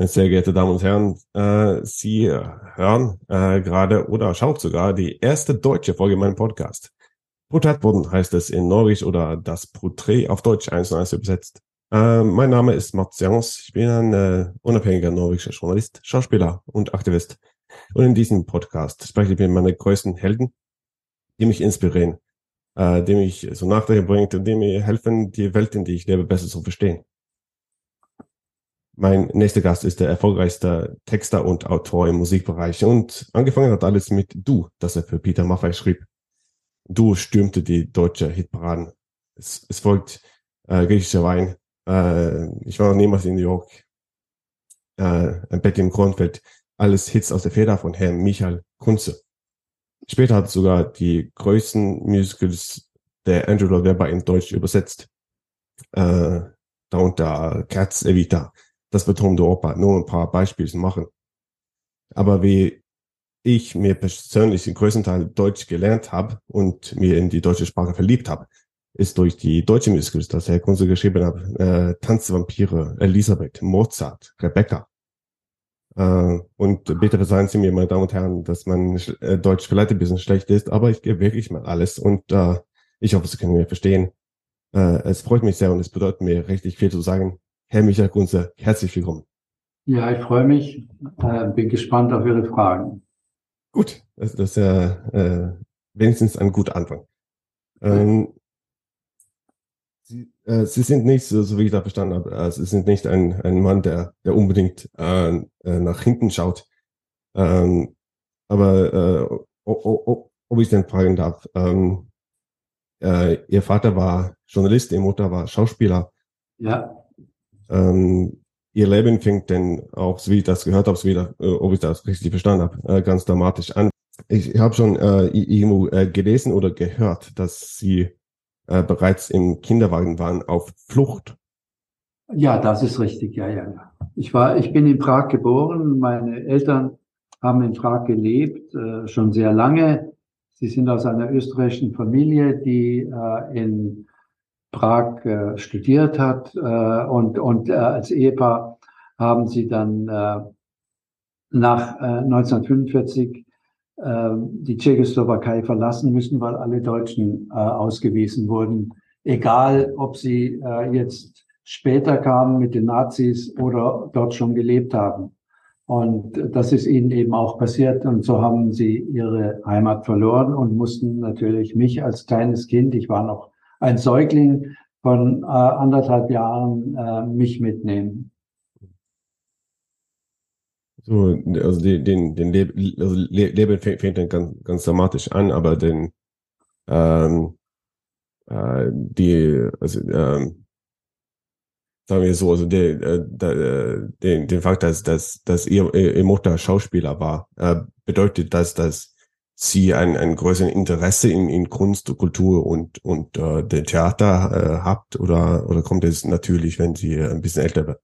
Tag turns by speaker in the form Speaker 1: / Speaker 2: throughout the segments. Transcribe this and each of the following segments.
Speaker 1: Meine sehr geehrte Damen und Herren, äh, Sie hören äh, gerade oder schaut sogar die erste deutsche Folge meinem Podcast. Porträtboden heißt es in Norwegisch oder das Porträt auf Deutsch eins und eins übersetzt. Äh, mein Name ist Mats Jans. Ich bin ein äh, unabhängiger norwegischer Journalist, Schauspieler und Aktivist. Und in diesem Podcast spreche ich mit meinen größten Helden, die mich inspirieren, äh, die mich so Nachdenken bringt und die mir helfen, die Welt, in die ich lebe, besser zu verstehen. Mein nächster Gast ist der erfolgreichste Texter und Autor im Musikbereich und angefangen hat alles mit Du, das er für Peter Maffay schrieb. Du stürmte die deutsche Hitparaden. Es, es folgt äh, griechischer Wein. Äh, ich war noch niemals in New York. Äh, ein Bett im Kornfeld. Alles Hits aus der Feder von Herrn Michael Kunze. Später hat sogar die größten Musicals der Andrew Lloyd Webber in Deutsch übersetzt. Äh, darunter Cats Evita, das betonte Oper, nur ein paar Beispiele zu machen. Aber wie ich mir persönlich den größten Teil Deutsch gelernt habe und mir in die deutsche Sprache verliebt habe, ist durch die deutsche Musicals, das Herr Kunze geschrieben hat, äh, Tanzvampire, Elisabeth, Mozart, Rebecca. Äh, und bitte verzeihen Sie mir, meine Damen und Herren, dass mein äh, Deutsch vielleicht ein bisschen schlecht ist, aber ich gebe wirklich mal alles und äh, ich hoffe, Sie können mir verstehen. Äh, es freut mich sehr und es bedeutet mir richtig viel zu sagen. Herr Michael Kunze, herzlich willkommen.
Speaker 2: Ja, ich freue mich, äh, bin gespannt auf Ihre Fragen.
Speaker 1: Gut, das, das ist ja äh, wenigstens ein guter Anfang. Ähm, Sie, äh, Sie sind nicht, so, so wie ich da verstanden habe, äh, Sie sind nicht ein, ein Mann, der, der unbedingt äh, äh, nach hinten schaut. Ähm, aber äh, ob, ob ich denn fragen darf, ähm, äh, Ihr Vater war Journalist, Ihr Mutter war Schauspieler.
Speaker 2: Ja.
Speaker 1: Ähm, ihr Leben fängt denn auch, wie ich das gehört habe, so wie das, äh, ob ich das richtig verstanden habe, äh, ganz dramatisch an. Ich habe schon äh, irgendwo äh, gelesen oder gehört, dass Sie äh, bereits im Kinderwagen waren auf Flucht.
Speaker 2: Ja, das ist richtig. Ja, ja, ja. Ich war, ich bin in Prag geboren. Meine Eltern haben in Prag gelebt, äh, schon sehr lange. Sie sind aus einer österreichischen Familie, die äh, in Prag äh, studiert hat äh, und, und äh, als Ehepaar haben sie dann äh, nach äh, 1945 äh, die Tschechoslowakei verlassen müssen, weil alle Deutschen äh, ausgewiesen wurden, egal ob sie äh, jetzt später kamen mit den Nazis oder dort schon gelebt haben. Und das ist ihnen eben auch passiert. Und so haben sie ihre Heimat verloren und mussten natürlich mich als kleines Kind, ich war noch ein Säugling von äh, anderthalb Jahren äh, mich mitnehmen.
Speaker 1: So, also den, den, den Leb also Leben fängt, dann ganz, ganz dramatisch an, aber den ähm, äh, die, also ähm, sagen wir so, also der, äh, der, den, den Fakt, dass, dass, dass ihr, ihr Mutter Schauspieler war, äh, bedeutet das, dass Sie ein, ein größeres Interesse in, in Kunst, Kultur und, und äh, den Theater äh, habt oder, oder kommt es natürlich, wenn Sie ein bisschen älter werden?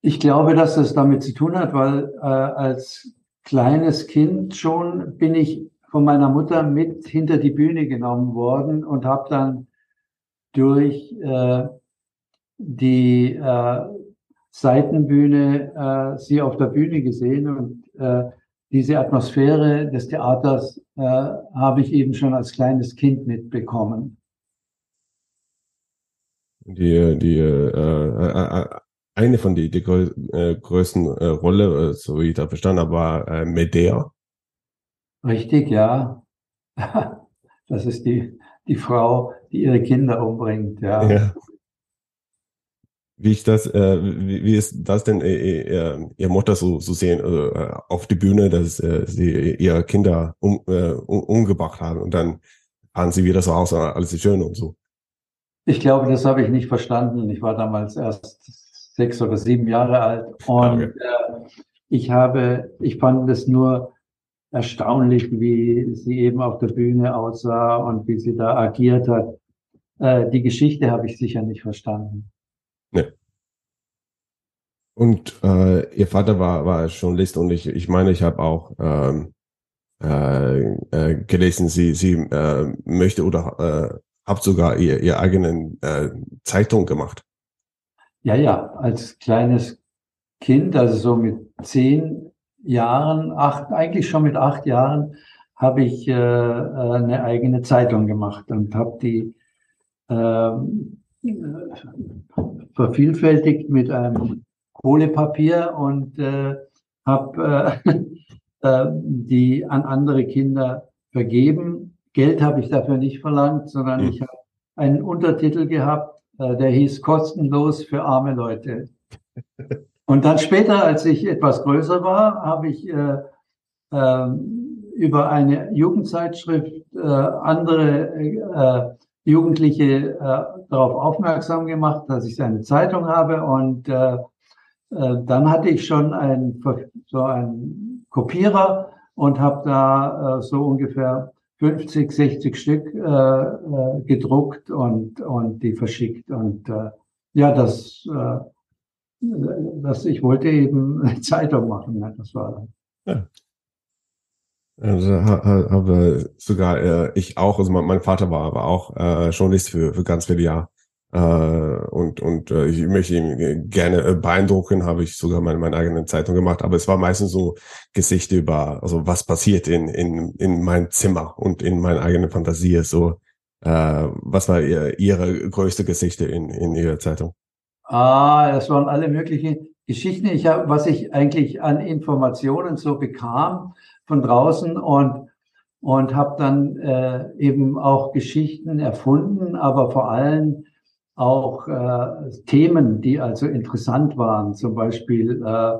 Speaker 2: Ich glaube, dass das damit zu tun hat, weil äh, als kleines Kind schon bin ich von meiner Mutter mit hinter die Bühne genommen worden und habe dann durch äh, die äh, Seitenbühne äh, sie auf der Bühne gesehen und äh, diese Atmosphäre des Theaters äh, habe ich eben schon als kleines Kind mitbekommen.
Speaker 1: Die, die äh, äh, äh eine von die, die grö äh, größten äh, Rolle, so wie ich da verstanden habe, war Medea.
Speaker 2: Richtig, ja. das ist die, die Frau, die ihre Kinder umbringt, ja. ja.
Speaker 1: Wie ich das, äh, wie, wie ist das denn äh, äh, ihr Mutter so, so sehen äh, auf die Bühne, dass äh, sie ihre Kinder um, äh, um, umgebracht haben und dann fahren sie wieder so aus, alles ist schön und so.
Speaker 2: Ich glaube, das habe ich nicht verstanden. Ich war damals erst sechs oder sieben Jahre alt und okay. äh, ich habe, ich fand es nur erstaunlich, wie sie eben auf der Bühne aussah und wie sie da agiert hat. Äh, die Geschichte habe ich sicher nicht verstanden.
Speaker 1: Und äh, ihr Vater war, war Journalist und ich, ich meine, ich habe auch ähm, äh, äh, gelesen, sie, sie äh, möchte oder äh, habt sogar ihr, ihr eigenen äh, Zeitung gemacht.
Speaker 2: Ja, ja, als kleines Kind, also so mit zehn Jahren, acht, eigentlich schon mit acht Jahren, habe ich äh, eine eigene Zeitung gemacht und habe die äh, vervielfältigt mit einem Kohlepapier und äh, habe äh, äh, die an andere Kinder vergeben. Geld habe ich dafür nicht verlangt, sondern mhm. ich habe einen Untertitel gehabt, äh, der hieß kostenlos für arme Leute. Und dann später, als ich etwas größer war, habe ich äh, äh, über eine Jugendzeitschrift äh, andere äh, Jugendliche äh, darauf aufmerksam gemacht, dass ich eine Zeitung habe. Und äh, dann hatte ich schon ein, so einen Kopierer und habe da äh, so ungefähr 50, 60 Stück äh, äh, gedruckt und, und die verschickt. Und äh, ja, das, äh, das, ich wollte eben eine Zeitung machen. Ja, das war ja.
Speaker 1: Also habe sogar äh, ich auch, also mein, mein Vater war aber auch äh, Journalist für, für ganz viele Jahre. Äh, und und äh, ich möchte ihn gerne äh, beeindrucken, habe ich sogar meine, meine eigene Zeitung gemacht, aber es war meistens so Gesichter über, also was passiert in, in, in meinem Zimmer und in meiner eigenen Fantasie. So, äh, was war ihr, Ihre größte Geschichte in, in Ihrer Zeitung?
Speaker 2: Ah, das waren alle möglichen Geschichten. Ich habe, was ich eigentlich an Informationen so bekam, von draußen und, und habe dann äh, eben auch Geschichten erfunden, aber vor allem auch äh, Themen, die also interessant waren, zum Beispiel äh,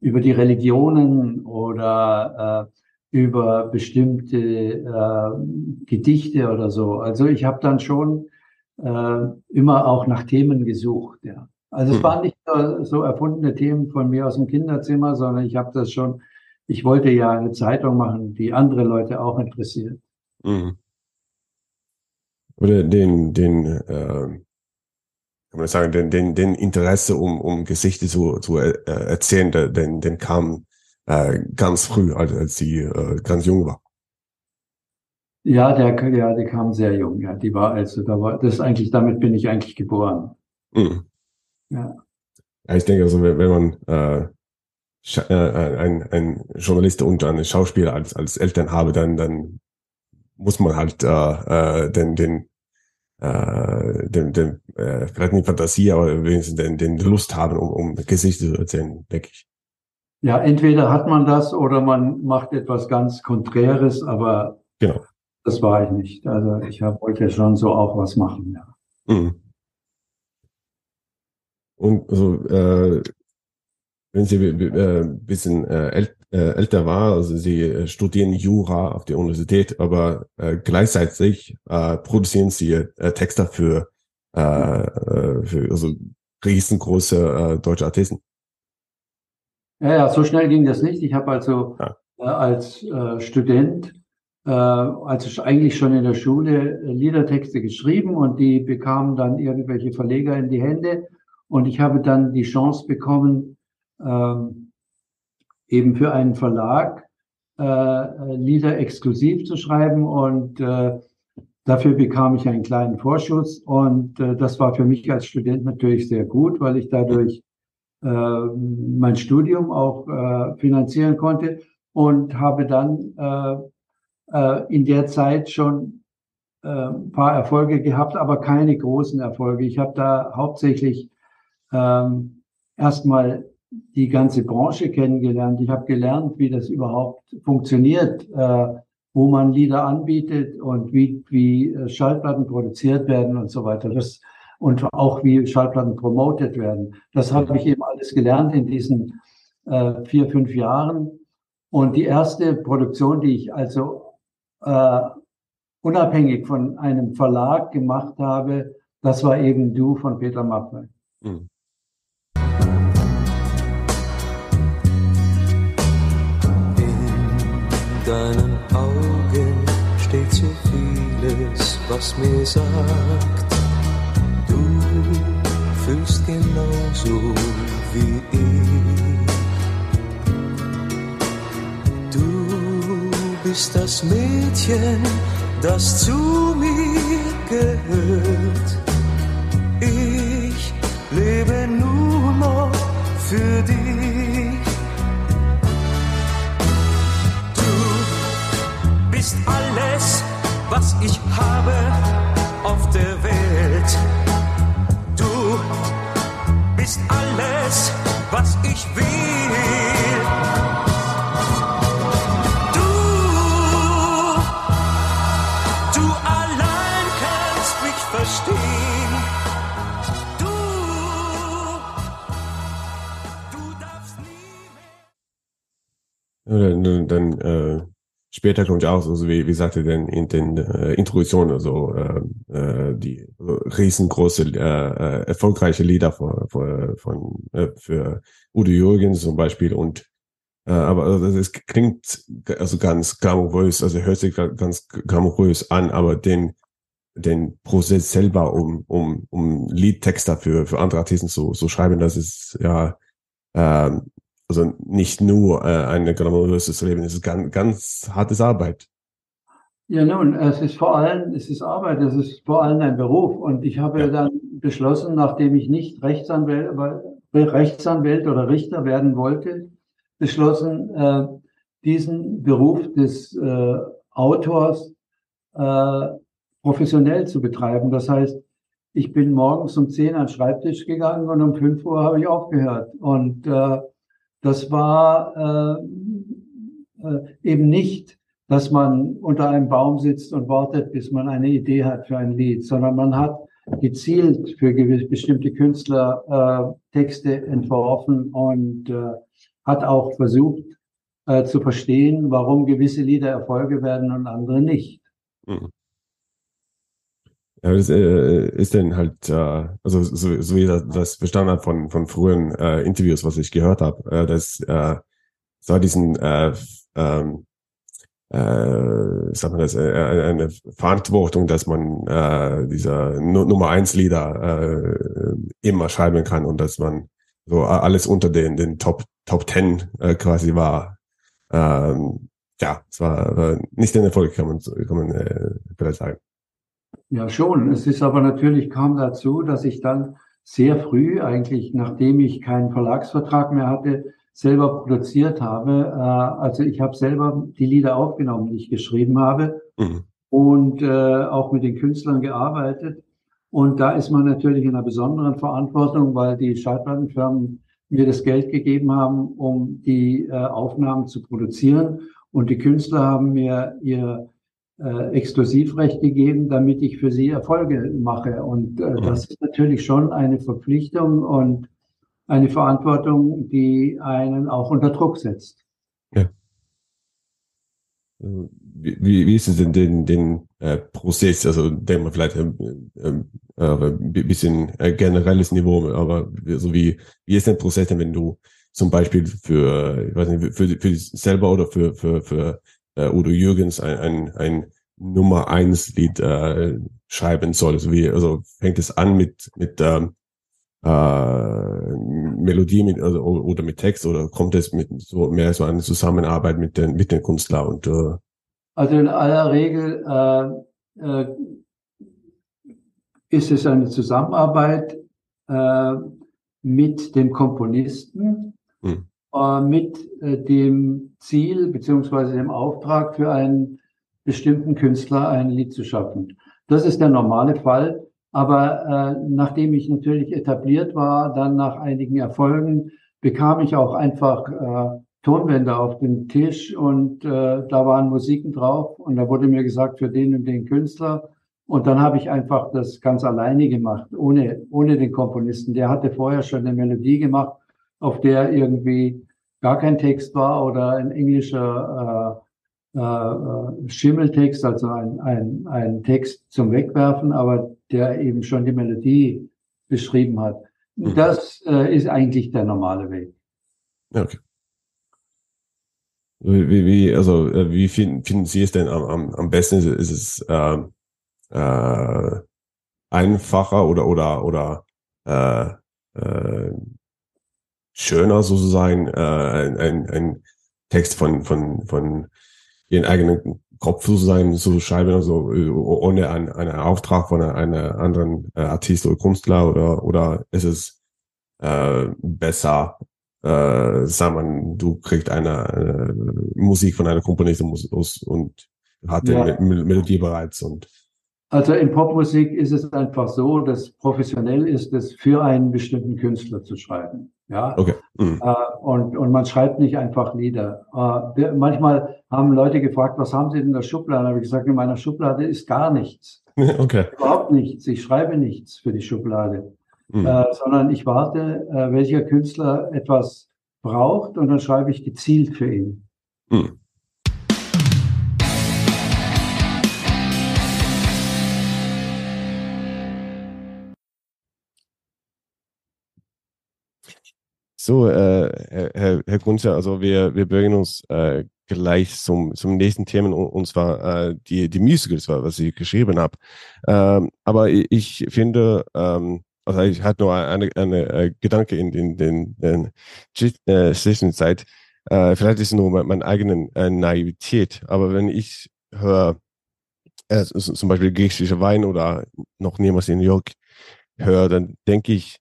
Speaker 2: über die Religionen oder äh, über bestimmte äh, Gedichte oder so. Also ich habe dann schon äh, immer auch nach Themen gesucht. Ja. Also es hm. waren nicht so, so erfundene Themen von mir aus dem Kinderzimmer, sondern ich habe das schon ich wollte ja eine Zeitung machen, die andere Leute auch interessiert. Mhm.
Speaker 1: Oder den, den, äh, kann man sagen, den, den, den Interesse, um, um Geschichte zu, zu äh, erzählen, den, den kam äh, ganz früh, als, als sie äh, ganz jung war.
Speaker 2: Ja, der, ja, die kam sehr jung. Ja, die war also, da war, das eigentlich, damit bin ich eigentlich geboren. Mhm.
Speaker 1: Ja. ja. Ich denke, also, wenn, wenn man äh, äh, ein, ein Journalist und ein Schauspieler als, als Eltern habe, dann, dann muss man halt äh, äh, den, den, äh, den, den äh, vielleicht nicht Fantasie, aber wenigstens den, den Lust haben, um, um Geschichte zu erzählen, denke ich.
Speaker 2: Ja, entweder hat man das oder man macht etwas ganz Konträres, aber genau. das war ich nicht. Also ich hab, wollte schon so auch was machen, ja. Mhm.
Speaker 1: Und also, äh, wenn sie äh, ein bisschen äh, äh, älter war, also sie äh, studieren Jura auf der Universität, aber äh, gleichzeitig äh, produzieren sie äh, Texte für, äh, äh, für also riesengroße äh, deutsche Artisten.
Speaker 2: Ja, ja, so schnell ging das nicht. Ich habe also ja. äh, als äh, Student, äh, also eigentlich schon in der Schule, äh, Liedertexte geschrieben und die bekamen dann irgendwelche Verleger in die Hände. Und ich habe dann die Chance bekommen, ähm, eben für einen Verlag äh, Lieder exklusiv zu schreiben. Und äh, dafür bekam ich einen kleinen Vorschuss. Und äh, das war für mich als Student natürlich sehr gut, weil ich dadurch äh, mein Studium auch äh, finanzieren konnte. Und habe dann äh, äh, in der Zeit schon äh, ein paar Erfolge gehabt, aber keine großen Erfolge. Ich habe da hauptsächlich ähm, erstmal die ganze Branche kennengelernt. Ich habe gelernt, wie das überhaupt funktioniert, äh, wo man Lieder anbietet und wie, wie äh, Schallplatten produziert werden und so weiter. Das, und auch wie Schallplatten promotet werden. Das habe ich eben alles gelernt in diesen äh, vier, fünf Jahren. Und die erste Produktion, die ich also äh, unabhängig von einem Verlag gemacht habe, das war eben Du von Peter Maffay. Mhm.
Speaker 3: Deinen Augen steht so vieles, was mir sagt, du fühlst genauso wie ich. Du bist das Mädchen, das zu mir gehört. Ich lebe nur noch für dich. Was ich habe auf der Welt. Du bist alles, was ich will.
Speaker 1: Später kommt ja auch, so also wie, wie sagte denn in den äh, Introduktionen, also äh, äh, die riesengroße, äh, äh, erfolgreiche Lieder von, von, von äh, für Udo Jürgens zum Beispiel und äh, aber also es klingt also ganz glamourös, also hört sich ganz glamourös an, aber den den Prozess selber, um um um Liedtexter für für andere Artisten zu so schreiben, das ist ja ähm, also nicht nur äh, ein glamouröses Leben, es ist ganz, ganz hartes Arbeit.
Speaker 2: Ja, nun, es ist vor allem, es ist Arbeit, es ist vor allem ein Beruf. Und ich habe
Speaker 1: Ja.
Speaker 2: dann beschlossen, nachdem ich nicht Rechtsanwalt, aber Rechtsanwalt oder Richter werden wollte, beschlossen, äh, diesen Beruf des äh, Autors äh, professionell zu betreiben. Das heißt, ich bin morgens um 10 an den Schreibtisch gegangen und um 5 Uhr habe ich aufgehört. Und äh, das war äh, äh, eben nicht, dass man unter einem Baum sitzt und wartet, bis man eine Idee hat für ein Lied, sondern man hat gezielt für gewisse bestimmte Künstler äh, Texte entworfen und äh, hat auch versucht äh, zu verstehen, warum gewisse Lieder Erfolge werden und andere nicht.
Speaker 1: Mhm. Ja, das äh, ist dann halt, äh, also so, so wie das, das verstanden habe von, von früheren äh, Interviews, was ich gehört habe, äh, dass äh, es war diesen äh, ähm, äh, sagt man das, äh, eine Verantwortung, dass man äh, dieser Nu- Nummer eins Lieder äh, immer schreiben kann und dass man so alles unter den, den Top Top Ten äh, quasi war. Ähm, ja, es war äh, nicht ein Erfolg, kann man, kann man äh, vielleicht sagen.
Speaker 2: Ja, schon. Es ist aber natürlich kam dazu, dass ich dann sehr früh, eigentlich nachdem ich keinen Verlagsvertrag mehr hatte, selber produziert habe. Äh, also ich habe selber die Lieder aufgenommen, die ich geschrieben habe
Speaker 1: Mhm.
Speaker 2: und äh, auch mit den Künstlern gearbeitet. Und da ist man natürlich in einer besonderen Verantwortung, weil die Schallplattenfirmen mir das Geld gegeben haben, um die äh, Aufnahmen zu produzieren. Und die Künstler haben mir ihr äh, Exklusivrecht gegeben, damit ich für sie Erfolge mache. Und äh,
Speaker 1: Mhm.
Speaker 2: das ist natürlich schon eine Verpflichtung und eine Verantwortung, die einen auch unter Druck setzt.
Speaker 1: Wie, wie, wie ist es denn den, den äh, Prozess, also den man vielleicht ähm, ähm, äh, ein bisschen äh, generelles Niveau, aber so wie, wie ist der Prozess denn, wenn du zum Beispiel für, ich weiß nicht, für, für dich selber oder für, für, für äh, Udo Jürgens ein, ein, ein Nummer eins Lied äh, schreiben sollst? Wie, also fängt es an mit, mit ähm, äh, Melodie mit, also, oder mit Text oder kommt es mit so mehr so eine Zusammenarbeit mit den, mit den Künstlern und äh,
Speaker 2: Also in aller Regel äh, äh, ist es eine Zusammenarbeit äh, mit dem Komponisten,
Speaker 1: Hm.
Speaker 2: Äh, mit äh, dem Ziel beziehungsweise dem Auftrag für einen bestimmten Künstler ein Lied zu schaffen. Das ist der normale Fall. Aber äh, nachdem ich natürlich etabliert war, dann nach einigen Erfolgen, bekam ich auch einfach äh, Tonbänder auf den Tisch und äh, da waren Musiken drauf und da wurde mir gesagt für den und den Künstler und dann habe ich einfach das ganz alleine gemacht, ohne, ohne den Komponisten. Der hatte vorher schon eine Melodie gemacht, auf der irgendwie gar kein Text war oder ein englischer äh, äh, Schimmeltext, also ein, ein, ein Text zum Wegwerfen, aber der eben schon die Melodie beschrieben hat.
Speaker 1: Mhm.
Speaker 2: Das äh, ist eigentlich der normale Weg.
Speaker 1: Okay. Wie, wie, wie, also, äh, wie finden, finden Sie es denn am, am, am besten? Ist, es- ähm, äh, einfacher oder oder oder äh, äh, schöner sozusagen äh, ein, ein, ein Text von von von Ihren eigenen Kopf sozusagen zu schreiben, also äh, ohne einen, einen Auftrag von einer, einer anderen äh, Artist oder Künstler oder oder ist es äh, besser äh, sah man, du kriegst eine, eine Musik von einer Komponistin und hatte
Speaker 4: Ja.
Speaker 1: Mel- Melodie bereits und
Speaker 4: Also in Popmusik ist es einfach so, dass professionell ist es, für einen bestimmten Künstler zu schreiben. Ja.
Speaker 1: okay. Mhm.
Speaker 4: Äh, und, und man schreibt nicht einfach Lieder. Äh, der, manchmal haben Leute gefragt, was haben Sie denn in der Schublade? Da habe ich gesagt, in meiner Schublade ist gar nichts.
Speaker 1: Okay.
Speaker 4: Überhaupt nichts. Ich schreibe nichts für die Schublade.
Speaker 1: Mhm.
Speaker 4: Äh, sondern ich warte, äh, welcher Künstler etwas braucht und dann schreibe ich gezielt für ihn.
Speaker 1: Mhm. So, äh, Herr, Herr- Grunzer, also wir, wir bewegen uns äh, gleich zum, zum nächsten Thema und, zwar äh, die, die Musicals, was ich geschrieben habe. Ähm, aber ich, ich finde, ähm, also ich hatte nur eine, eine, äh, Gedanke in den, den, den äh, Zwischenzeit. Äh, vielleicht ist es nur mein, meine eigene äh, Naivität, aber wenn ich höre, äh, zum Beispiel griechischer Wein oder noch niemals in New York höre, dann denke ich,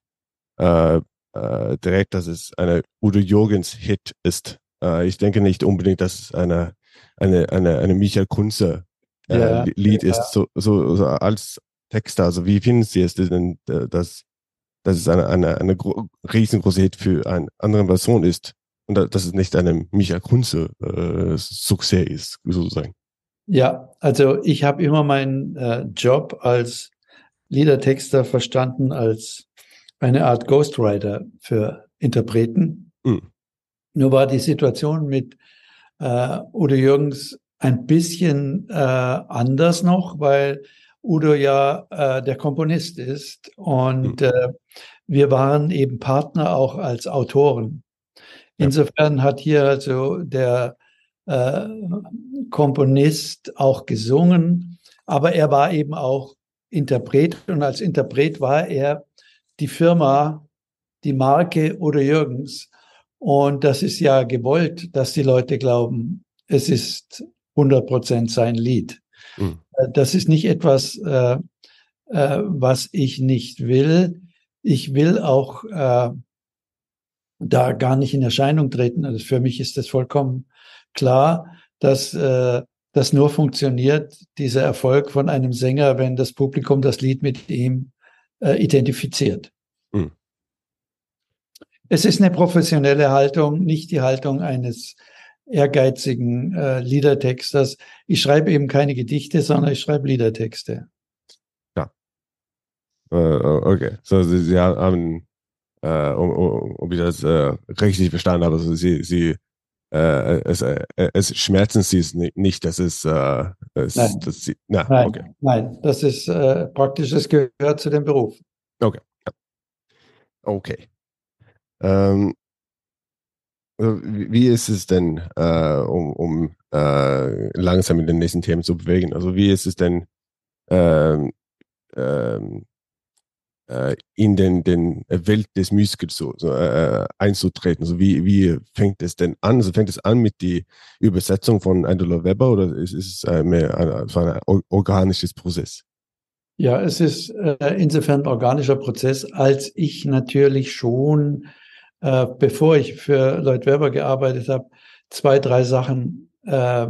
Speaker 1: äh, äh, direkt, dass es eine Udo Jürgens Hit ist. Äh, ich denke nicht unbedingt, dass es eine, eine, eine, eine Michael Kunze äh,
Speaker 4: Ja,
Speaker 1: Li- Lied
Speaker 4: ja.
Speaker 1: ist, so, so, so als Texter. Also wie finden Sie es denn, dass, dass es eine, eine, eine gro riesengroße Hit für eine andere Person ist und da- dass es nicht eine Michael Kunze äh, Success ist, sozusagen.
Speaker 2: Ja, also ich habe immer meinen äh, Job als Liedertexter verstanden als eine Art Ghostwriter für Interpreten.
Speaker 1: Mhm.
Speaker 2: Nur war die Situation mit äh, Udo Jürgens ein bisschen äh, anders noch, weil Udo ja äh, der Komponist ist und äh, wir waren eben Partner auch als Autoren. Insofern hat hier also der äh, Komponist auch gesungen, aber er war eben auch Interpret und als Interpret war er die Firma, die Marke Udo Jürgens. Und das ist ja gewollt, dass die Leute glauben, es ist 100 Prozent sein Lied.
Speaker 1: Mhm.
Speaker 2: Das ist nicht etwas, äh, äh, was ich nicht will. Ich will auch äh, da gar nicht in Erscheinung treten. Also für mich ist das vollkommen klar, dass äh, das nur funktioniert, dieser Erfolg von einem Sänger, wenn das Publikum das Lied mit ihm äh, identifiziert.
Speaker 1: Mhm.
Speaker 2: Es ist eine professionelle Haltung, nicht die Haltung eines ehrgeizigen äh, Liedertexters. Ich schreibe eben keine Gedichte, sondern ich schreibe Liedertexte.
Speaker 1: Äh, okay, so Sie, Sie haben, äh, um, um, ob ich das äh, richtig verstanden habe, also Sie, Sie äh, es, äh, es schmerzen Sie es ni- nicht, dass es, äh, es
Speaker 2: Nein.
Speaker 1: dass Sie, na,
Speaker 2: Nein,
Speaker 1: okay,
Speaker 2: nein, das ist äh, praktisch, es gehört zu dem Beruf.
Speaker 1: okay. Ähm, also wie ist es denn, äh, um, um äh, langsam in den nächsten Themen zu bewegen? Also wie ist es denn, ähm, ähm, äh, in den, den Welt des Musicals so, so äh, einzutreten? Also wie, wie fängt es denn an? Also fängt es an mit die Übersetzung von Angela Weber oder ist, es äh, mehr ein, so ein or- organisches Prozess?
Speaker 2: Ja, es ist äh, insofern ein organischer Prozess, als ich natürlich schon, äh, bevor ich für Lloyd Webber gearbeitet habe, zwei, drei Sachen äh,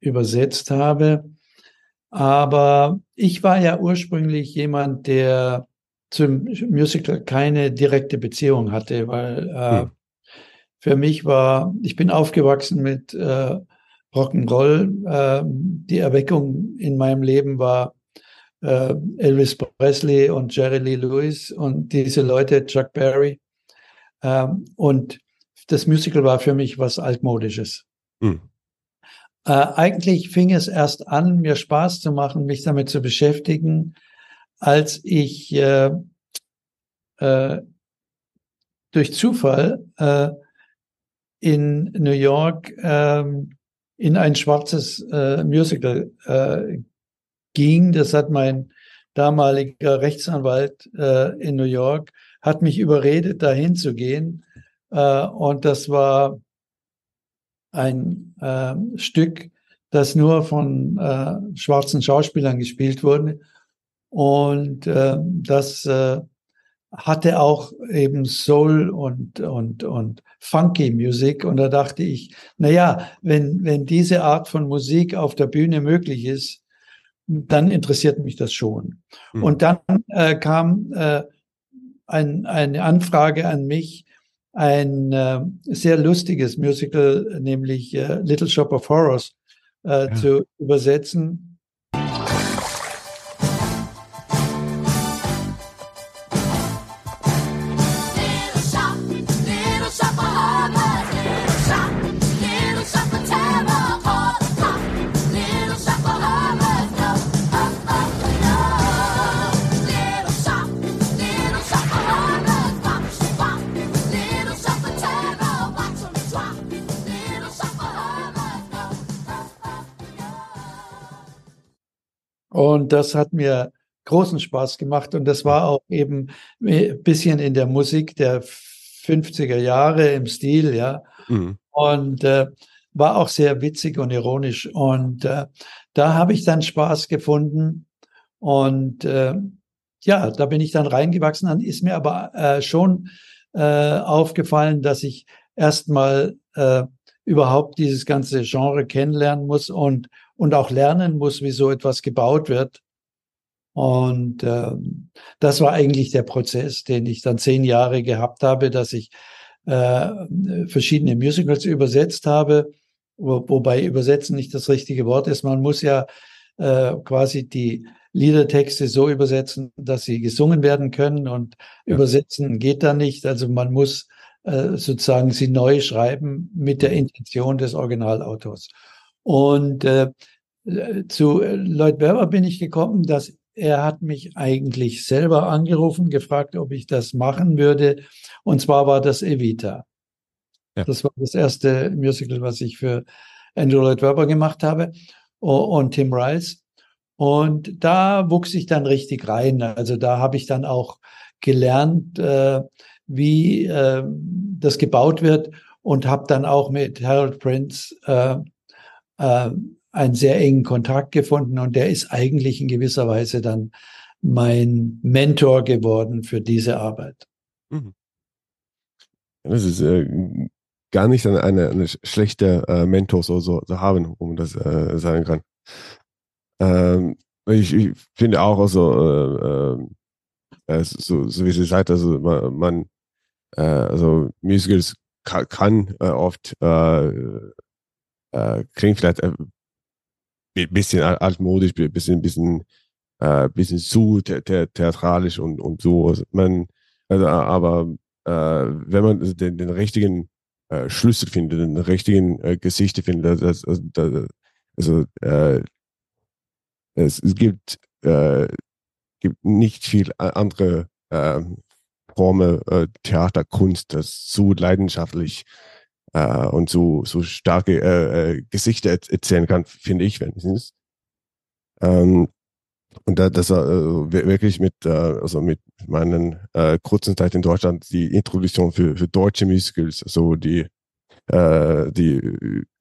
Speaker 2: übersetzt habe. Aber ich war ja ursprünglich jemand, der zum Musical keine direkte Beziehung hatte, weil äh,
Speaker 1: Hm.
Speaker 2: für mich war, ich bin aufgewachsen mit äh, Rock'n'Roll. Äh, die Erweckung in meinem Leben war äh, Elvis Presley und Jerry Lee Lewis und diese Leute, Chuck Berry. Ähm, und das Musical war für mich was Altmodisches.
Speaker 1: Hm.
Speaker 2: Äh, eigentlich fing es erst an, mir Spaß zu machen, mich damit zu beschäftigen, als ich äh, äh, durch Zufall äh, in New York ähm, in ein schwarzes äh, Musical äh, ging. Das hat mein damaliger Rechtsanwalt äh, in New York, hat mich überredet, dahin zu gehen. Äh, und das war ein äh, Stück, das nur von äh, schwarzen Schauspielern gespielt wurde und äh, das äh, hatte auch eben Soul und, und, und Funky Musik. Und da dachte ich, na ja, wenn, wenn diese Art von Musik auf der Bühne möglich ist, dann interessiert mich das schon.
Speaker 1: Mhm.
Speaker 2: Und dann äh, kam äh, ein, eine Anfrage an mich, ein äh, sehr lustiges Musical, nämlich äh, Little Shop of Horrors, äh,
Speaker 1: Ja.
Speaker 2: zu übersetzen. Und das hat mir großen Spaß gemacht. Und das war auch eben ein bisschen in der Musik der 50er Jahre im Stil, ja.
Speaker 1: Mhm.
Speaker 2: Und äh, war auch sehr witzig und ironisch. Und äh, da habe ich dann Spaß gefunden. Und äh, ja, da bin ich dann reingewachsen. Dann ist mir aber äh, schon äh, aufgefallen, dass ich erstmal äh, überhaupt dieses ganze Genre kennenlernen muss und, und auch lernen muss, wie so etwas gebaut wird. Und ähm, das war eigentlich der Prozess, den ich dann zehn Jahre gehabt habe, dass ich äh, verschiedene Musicals übersetzt habe, wo, wobei übersetzen nicht das richtige Wort ist. Man muss ja äh, quasi die Liedertexte so übersetzen, dass sie gesungen werden können und
Speaker 1: Ja.
Speaker 2: übersetzen geht da nicht. Also man muss äh, sozusagen sie neu schreiben mit der Intention des Originalautors. Und äh, zu Lloyd Webber bin ich gekommen, dass er hat mich eigentlich selber angerufen, gefragt, ob ich das machen würde. Und zwar war das Evita.
Speaker 1: Ja.
Speaker 2: Das war das erste Musical, was ich für Andrew Lloyd Webber gemacht habe und Tim Rice. Und da wuchs ich dann richtig rein. Also da habe ich dann auch gelernt, äh, wie äh, das gebaut wird und habe dann auch mit Harold Prince äh, äh, einen sehr engen Kontakt gefunden und der ist eigentlich in gewisser Weise dann mein Mentor geworden für diese Arbeit.
Speaker 1: Das ist äh, gar nicht eine, eine, schlechte äh, Mentor so, so, so haben, um das äh, sagen kann. Ähm, ich, ich finde auch, also, äh, äh, so, so wie Sie sagt, also man, man äh, also Musicals kann, kann oft äh, äh, klingt vielleicht ein bisschen al- altmodisch, ein bisschen, bisschen, äh, bisschen zu the the theatralisch und, und so. Man, also, aber äh, wenn man den, den richtigen äh, Schlüssel findet, den richtigen äh, Gesichter findet, das, also, das, also äh, es, es gibt, äh, gibt nicht viel andere äh, Formen äh, Theaterkunst, das so leidenschaftlich äh, und so, so starke äh, äh, Gesichter erz- erzählen kann, finde ich wenigstens. Ähm, und da, das war äh, wir- wirklich mit, äh, also mit meinen äh, kurzen Zeit in Deutschland die Introduktion für, für deutsche Musicals, so die äh, die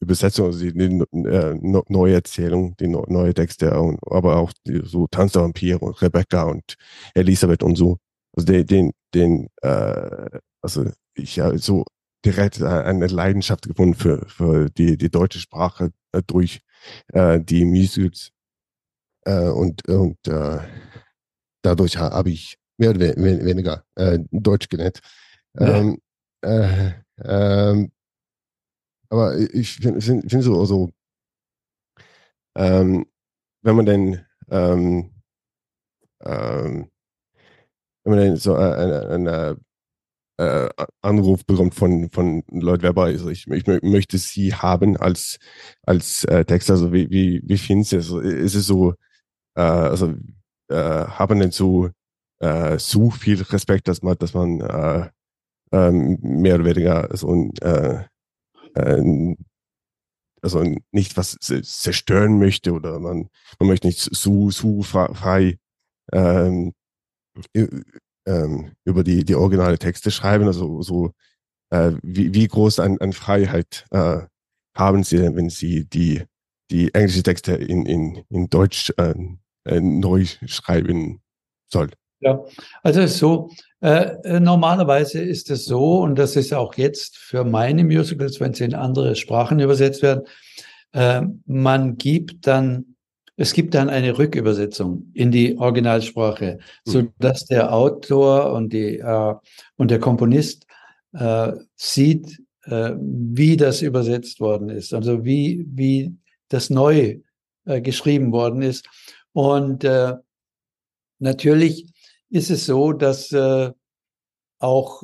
Speaker 1: Übersetzung, also die, die äh, neue Erzählung, die no, neue Texte, und, aber auch die, so Tanz der Vampire und Rebecca und Elisabeth und so. Also den, den, den äh, also ich so direkt äh, eine Leidenschaft gefunden für, für die, die deutsche Sprache äh, durch äh, die Musicals. Äh, und und äh, dadurch ha- habe ich mehr oder we we weniger äh, Deutsch gelernt.
Speaker 2: Ja.
Speaker 1: Ähm, äh, ähm, aber ich finde find, find so, so ähm, wenn man denn ähm, ähm, wenn man denn so äh, eine, eine äh, Anruf bekommt von von Lloyd Webber, also ich, ich mö- möchte Sie haben als als äh, Texter, also wie wie wie finden Sie es? Also, ist es so, äh, also äh, haben denn so äh, so viel Respekt, dass man dass man äh, ähm, mehr oder weniger so äh, äh, also nicht was zerstören möchte oder man, man möchte nicht so, so frei ähm, ähm, über die, die originale Texte schreiben. Also so äh, wie, wie groß an, an Freiheit äh, haben Sie, wenn Sie die, die englische Texte in, in, in Deutsch äh, äh, neu schreiben soll?
Speaker 2: Ja, also so, äh, äh, normalerweise ist es so, und das ist auch jetzt für meine Musicals, wenn sie in andere Sprachen übersetzt werden, äh, man gibt dann, es gibt dann eine Rückübersetzung in die Originalsprache, so dass der Autor und die äh, und der Komponist äh, sieht, äh, wie das übersetzt worden ist, also wie wie das neu äh, geschrieben worden ist. Und äh, natürlich ist es so, dass äh, auch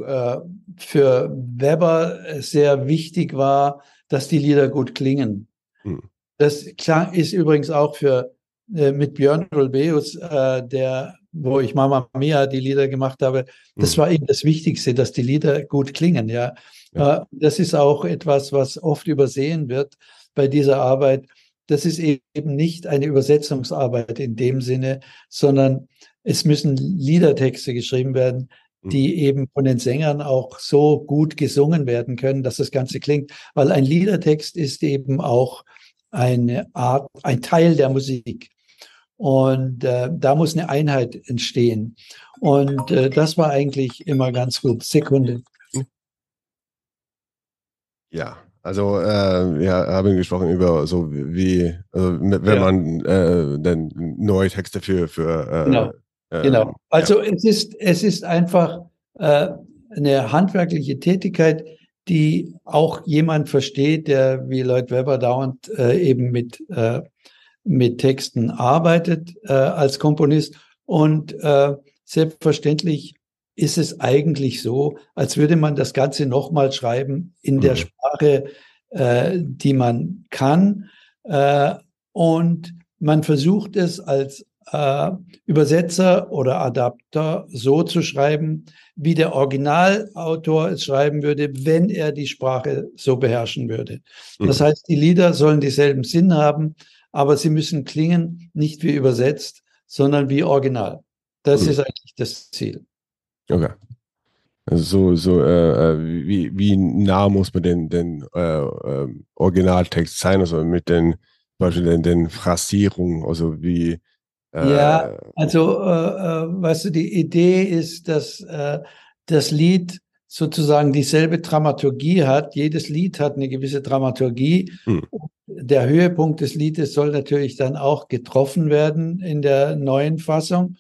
Speaker 2: für Weber sehr wichtig war, dass die Lieder gut klingen.
Speaker 1: Hm.
Speaker 2: Das ist übrigens auch für äh, mit Björn Ulbeus, äh, der, wo ich Mama Mia die Lieder gemacht habe, das
Speaker 1: Hm.
Speaker 2: war eben das Wichtigste, dass die Lieder gut klingen. Ja, Äh, das ist auch etwas, was oft übersehen wird bei dieser Arbeit. Das ist eben nicht eine Übersetzungsarbeit in dem Sinne, sondern es müssen Liedertexte geschrieben werden, die eben von den Sängern auch so gut gesungen werden können, dass das Ganze klingt. Weil ein Liedertext ist eben auch eine Art, ein Teil der Musik. Und äh, da muss eine Einheit entstehen. Und äh, das war eigentlich immer ganz gut. Sekunde.
Speaker 1: Ja, also äh, wir haben gesprochen über so wie, also, wenn
Speaker 2: Ja.
Speaker 1: man äh, dann neue Texte für, für äh,
Speaker 2: Genau.
Speaker 1: äh,
Speaker 2: Genau. Also es ist, es ist einfach äh, eine handwerkliche Tätigkeit, die auch jemand versteht, der wie Lloyd Webber dauernd äh, eben mit, äh, mit Texten arbeitet äh, als Komponist. Und äh, selbstverständlich ist es eigentlich so, als würde man das Ganze nochmal schreiben in der
Speaker 1: Mhm.
Speaker 2: Sprache, äh, die man kann. Äh, und man versucht es als äh, Übersetzer oder Adapter so zu schreiben, wie der Originalautor es schreiben würde, wenn er die Sprache so beherrschen würde. Das
Speaker 1: Mhm.
Speaker 2: heißt, die Lieder sollen dieselben Sinn haben, aber sie müssen klingen nicht wie übersetzt, sondern wie original. Das
Speaker 1: Mhm.
Speaker 2: ist eigentlich das Ziel.
Speaker 1: Okay. Also so, so äh, äh, wie, wie nah muss man den, den äh, ähm, Originaltext sein, also mit den, zum Beispiel den, den Phrasierungen, also wie
Speaker 2: Ja, Also, äh, äh, weißt du, die Idee ist, dass äh, das Lied sozusagen dieselbe Dramaturgie hat. Jedes Lied hat eine gewisse Dramaturgie.
Speaker 1: Hm.
Speaker 2: Der Höhepunkt des Liedes soll natürlich dann auch getroffen werden in der neuen Fassung.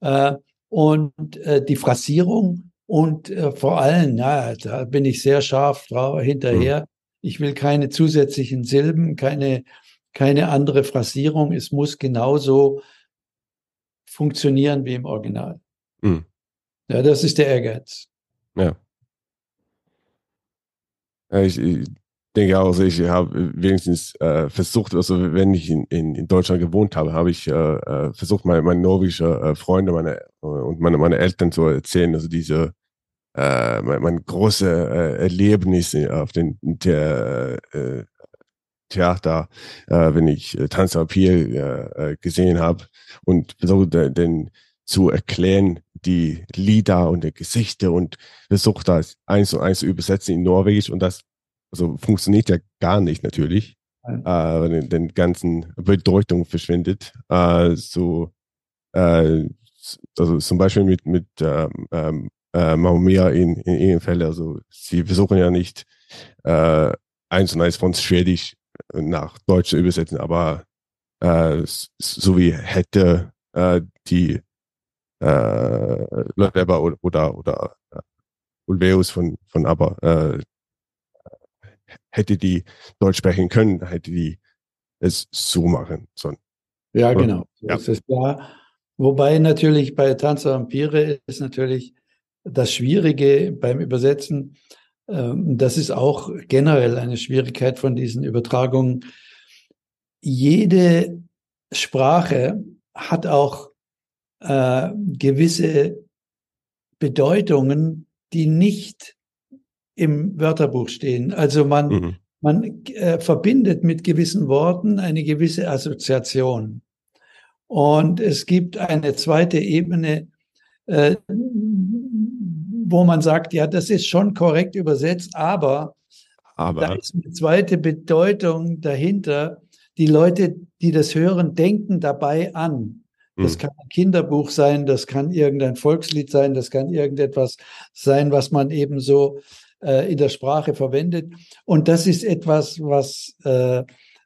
Speaker 2: Äh, und äh, die Phrasierung und äh, vor allem, na, da bin ich sehr scharf drauf hinterher. Ich will keine zusätzlichen Silben, keine, keine andere Phrasierung. Es muss genauso funktionieren wie im Original.
Speaker 1: Hm.
Speaker 2: Ja, das ist der Ehrgeiz.
Speaker 1: Ja. Ja, ich, ich denke auch, also ich habe wenigstens äh, versucht, also wenn ich in, in, in Deutschland gewohnt habe, habe ich äh, äh, versucht, meine, meine norwegische äh, Freunde meine, äh, und meine, meine Eltern zu erzählen, also diese äh, mein, mein große äh, Erlebnis auf den der, äh, Theater, äh, wenn ich äh, Tanz am Pier äh, äh, gesehen habe und versucht, äh, den zu erklären, die Lieder und die Gesichter und versucht das eins zu eins zu übersetzen in Norwegisch und das also funktioniert ja gar nicht natürlich, äh, weil den, den ganzen Bedeutung verschwindet. Äh, so äh, also zum Beispiel mit mit ähm, ähm, äh, Mamma Mia in, in ihren Fällen, also sie versuchen ja nicht äh, eins und eins von Schwedisch nach Deutsch zu übersetzen, aber äh, so wie hätte äh, die äh, Lloyd Webber oder oder, oder äh, Ulveus von von ABBA äh, hätte die Deutsch sprechen können, hätte die es so machen sollen.
Speaker 2: Ja, genau.
Speaker 1: Ja.
Speaker 2: Das ist klar. Wobei natürlich bei Tanz Vampire ist natürlich das Schwierige beim Übersetzen. ähm, Das ist auch generell eine Schwierigkeit von diesen Übertragungen. Jede Sprache hat auch äh, gewisse Bedeutungen, die nicht im Wörterbuch stehen. Also man,
Speaker 1: Mhm.
Speaker 2: man äh, verbindet mit gewissen Worten eine gewisse Assoziation. Und es gibt eine zweite Ebene, äh, wo man sagt, ja, das ist schon korrekt übersetzt, aber da
Speaker 1: Aber
Speaker 2: ist eine zweite Bedeutung dahinter. Die Leute, die das hören, denken dabei an Das
Speaker 1: Mhm.
Speaker 2: kann ein Kinderbuch sein, das kann irgendein Volkslied sein, das kann irgendetwas sein, was man eben so äh, in der Sprache verwendet. Und das ist etwas, was äh,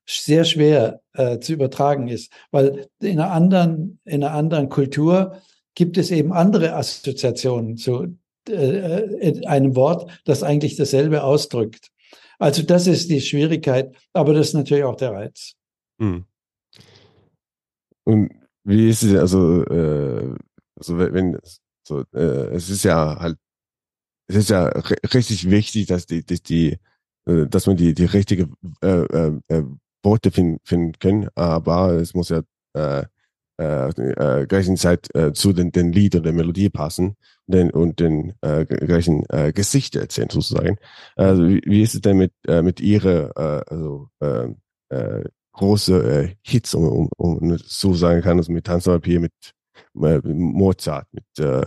Speaker 2: sehr schwer äh, zu übertragen ist, weil in einer anderen, in einer anderen Kultur gibt es eben andere Assoziationen zu äh, äh, einem Wort, das eigentlich dasselbe ausdrückt. Also das ist die Schwierigkeit, aber das ist natürlich auch der Reiz.
Speaker 1: Hm. Und wie ist es, also, äh, also wenn, so, äh, es ist ja halt, es ist ja ri- richtig wichtig, dass die, dass die, äh, dass man die, die richtige äh, äh, äh, Worte finden, finden können, aber es muss ja äh, äh, äh, gleichen Zeit äh, zu den, den Lied und der Melodie passen und den, und den äh, gleichen äh, Gesichter erzählen sozusagen. Also wie, wie ist es denn mit, äh, mit ihrer äh, also, äh, äh, große äh, Hits, um, um, um so sagen kann, also mit Tanzpapier, mit äh, Mozart, mit äh,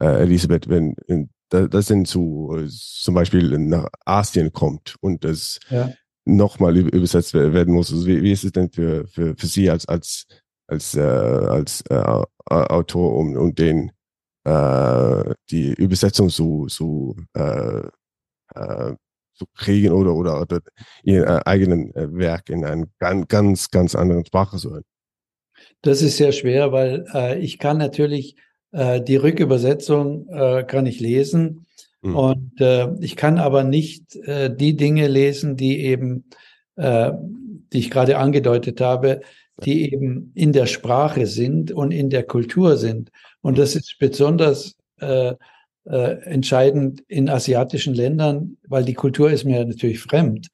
Speaker 1: äh, Elisabeth, wenn, wenn da- das sind zu zum Beispiel nach Asien kommt und das
Speaker 2: Ja.
Speaker 1: nochmal üb- übersetzt wer- werden muss. Also wie, wie ist es denn für, für, für Sie als als als äh, als äh, Au- Autor, um, um den die Übersetzung zu zu äh, äh, zu kriegen oder oder, oder ihr äh, eigenen äh, Werk in einer ganz ganz ganz anderen Sprache zu hören?
Speaker 2: Das ist sehr schwer, weil äh, ich kann natürlich äh, die Rückübersetzung äh, kann ich lesen
Speaker 1: Mhm.
Speaker 2: und äh, ich kann aber nicht die Dinge lesen, die eben, die ich gerade angedeutet habe, die eben in der Sprache sind und in der Kultur sind. Und das ist besonders äh, äh, entscheidend in asiatischen Ländern, weil die Kultur ist mir natürlich fremd.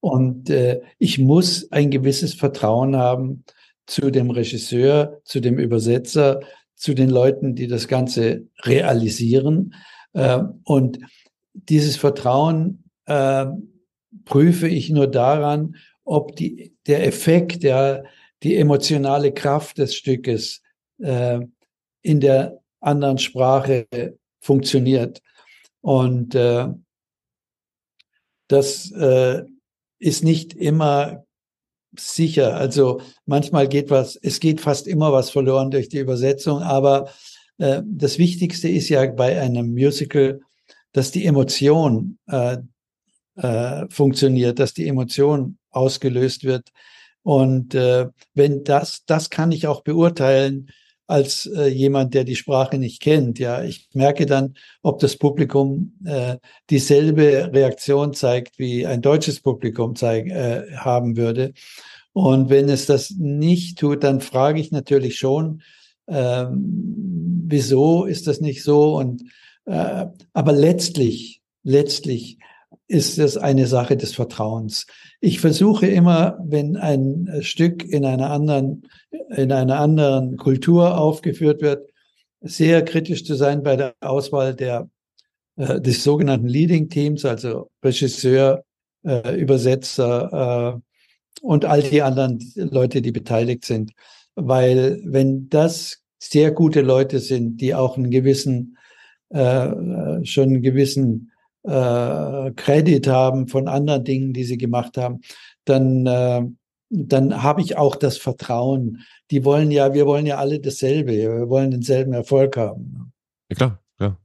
Speaker 2: Und äh, ich muss ein gewisses Vertrauen haben zu dem Regisseur, zu dem Übersetzer, zu den Leuten, die das Ganze realisieren. Äh, und dieses Vertrauen äh, prüfe ich nur daran, ob die, der Effekt, der, die emotionale Kraft des Stückes äh, in der anderen Sprache funktioniert. Und äh, das äh, ist nicht immer sicher. Also manchmal geht was, es geht fast immer was verloren durch die Übersetzung, aber äh, das Wichtigste ist ja bei einem Musical, dass die Emotion äh, äh, funktioniert, dass die Emotion ausgelöst wird. Und äh, wenn das, das kann ich auch beurteilen als äh, jemand, der die Sprache nicht kennt. Ja, ich merke dann, ob das Publikum äh, dieselbe Reaktion zeigt, wie ein deutsches Publikum zeig, äh, haben würde. Und wenn es das nicht tut, dann frage ich natürlich schon, ähm, wieso ist das nicht so? Und äh, aber letztlich, letztlich ist es eine Sache des Vertrauens. Ich versuche immer, wenn ein äh, Stück in einer anderen, in einer anderen Kultur aufgeführt wird, sehr kritisch zu sein bei der Auswahl der, äh, des sogenannten Leading Teams, also Regisseur, äh, Übersetzer äh, und all die anderen Leute, die beteiligt sind. Weil wenn das sehr gute Leute sind, die auch einen gewissen, äh, schon einen gewissen äh, Credit haben von anderen Dingen, die sie gemacht haben, dann, äh, dann habe ich auch das Vertrauen. Die wollen ja, wir wollen ja alle dasselbe, wir wollen denselben Erfolg haben.
Speaker 1: Ja, klar, klar.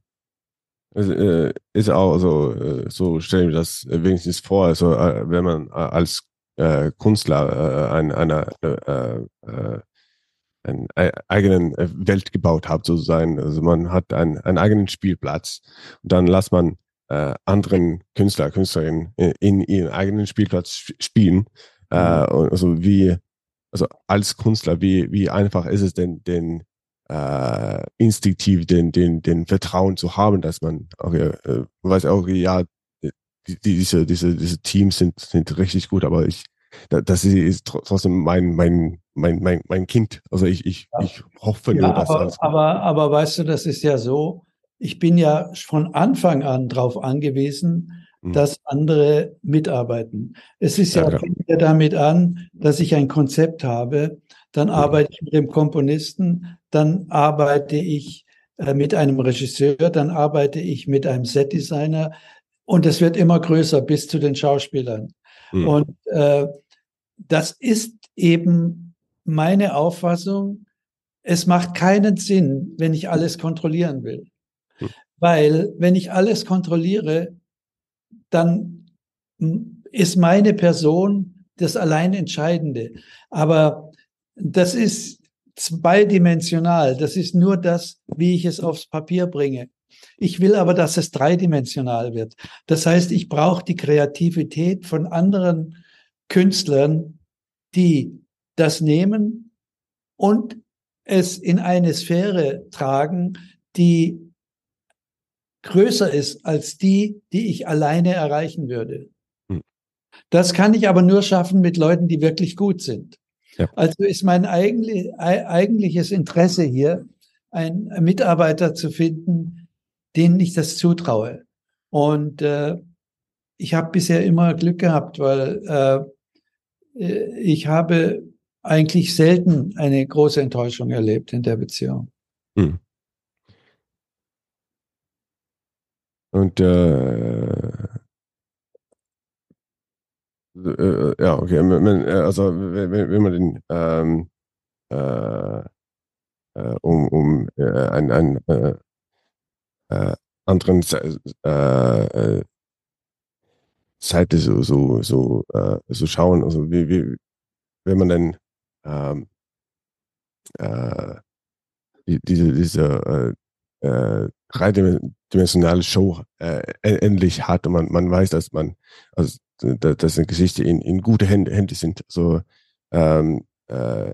Speaker 1: Also, äh, ist auch so, äh, so stelle ich mir das wenigstens vor, also äh, wenn man äh, als äh, Künstler äh, ein, eine, äh, äh, einen eigenen äh, Welt gebaut hat, sozusagen. Also man hat einen, einen eigenen Spielplatz und dann lässt man äh, anderen Künstler, Künstlerinnen in, in ihren eigenen Spielplatz sp- spielen. Äh, und also wie, also als Künstler, wie, wie einfach ist es denn, den äh, instinktiv den, den, den Vertrauen zu haben, dass man auch, äh, weiß auch, ja, die, diese, diese, diese Teams sind, sind richtig gut, aber ich, da- das ist tr- trotzdem mein, mein, mein, mein, mein Kind. Also ich, ich,
Speaker 2: Ja.
Speaker 1: ich hoffe
Speaker 2: Ja,
Speaker 1: nur, dass
Speaker 2: aber, aber, aber weißt du, das ist ja so, ich bin ja von Anfang an darauf angewiesen,
Speaker 1: Mhm.
Speaker 2: dass andere mitarbeiten. Es ist
Speaker 1: Ja,
Speaker 2: ja, fängt ja damit an, dass ich ein Konzept habe, dann arbeite ich mit dem Komponisten, dann arbeite ich äh, mit einem Regisseur, dann arbeite ich mit einem Setdesigner und es wird immer größer bis zu den Schauspielern.
Speaker 1: Mhm.
Speaker 2: Und äh, das ist eben meine Auffassung, es macht keinen Sinn, wenn ich alles kontrollieren will. Weil wenn ich alles kontrolliere, dann ist meine Person das allein Entscheidende. Aber das ist zweidimensional. Das ist nur das, wie ich es aufs Papier bringe. Ich will aber, dass es dreidimensional wird. Das heißt, ich brauche die Kreativität von anderen Künstlern, die das nehmen und es in eine Sphäre tragen, die größer ist als die, die ich alleine erreichen würde.
Speaker 1: Hm.
Speaker 2: Das kann ich aber nur schaffen mit Leuten, die wirklich gut sind.
Speaker 1: Ja.
Speaker 2: Also ist mein eigentlich, ei- eigentliches Interesse hier, einen Mitarbeiter zu finden, denen ich das zutraue. Und äh, ich habe bisher immer Glück gehabt, weil äh, äh, ich habe eigentlich selten eine große Enttäuschung erlebt in der Beziehung.
Speaker 1: Hm. Und äh, äh, ja, okay, äh, also wenn, man den ähm, äh, äh, um, um äh, einen, einen äh, äh, anderen äh, äh, Seite so so so äh, so schauen, also wie, wie wenn man dann ähm, äh, die, diese diese äh, dreidimensionale Show äh, en- endlich hat und man, man weiß, dass man, also da- dass eine Geschichte in, in gute Hände, Hände sind. So ähm, äh,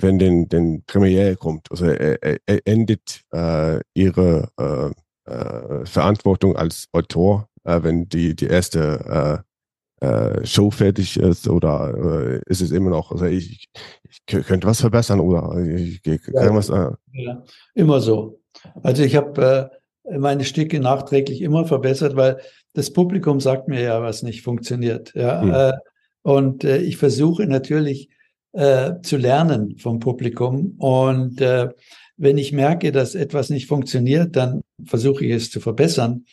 Speaker 1: wenn den, den Premiere kommt, also er, er endet äh, ihre äh, äh, Verantwortung als Autor, äh, wenn die, die erste äh, äh, Show fertig ist oder äh, ist es immer noch, also ich, ich könnte was verbessern oder ich, ich kann
Speaker 2: Ja.
Speaker 1: was, äh,
Speaker 2: Ja, immer so. Also ich habe äh, meine Stücke nachträglich immer verbessert, weil das Publikum sagt mir ja, was nicht funktioniert. Ja,
Speaker 1: Hm.
Speaker 2: äh, und äh, ich versuche natürlich äh, zu lernen vom Publikum. Und äh, wenn ich merke, dass etwas nicht funktioniert, dann versuche ich es zu verbessern.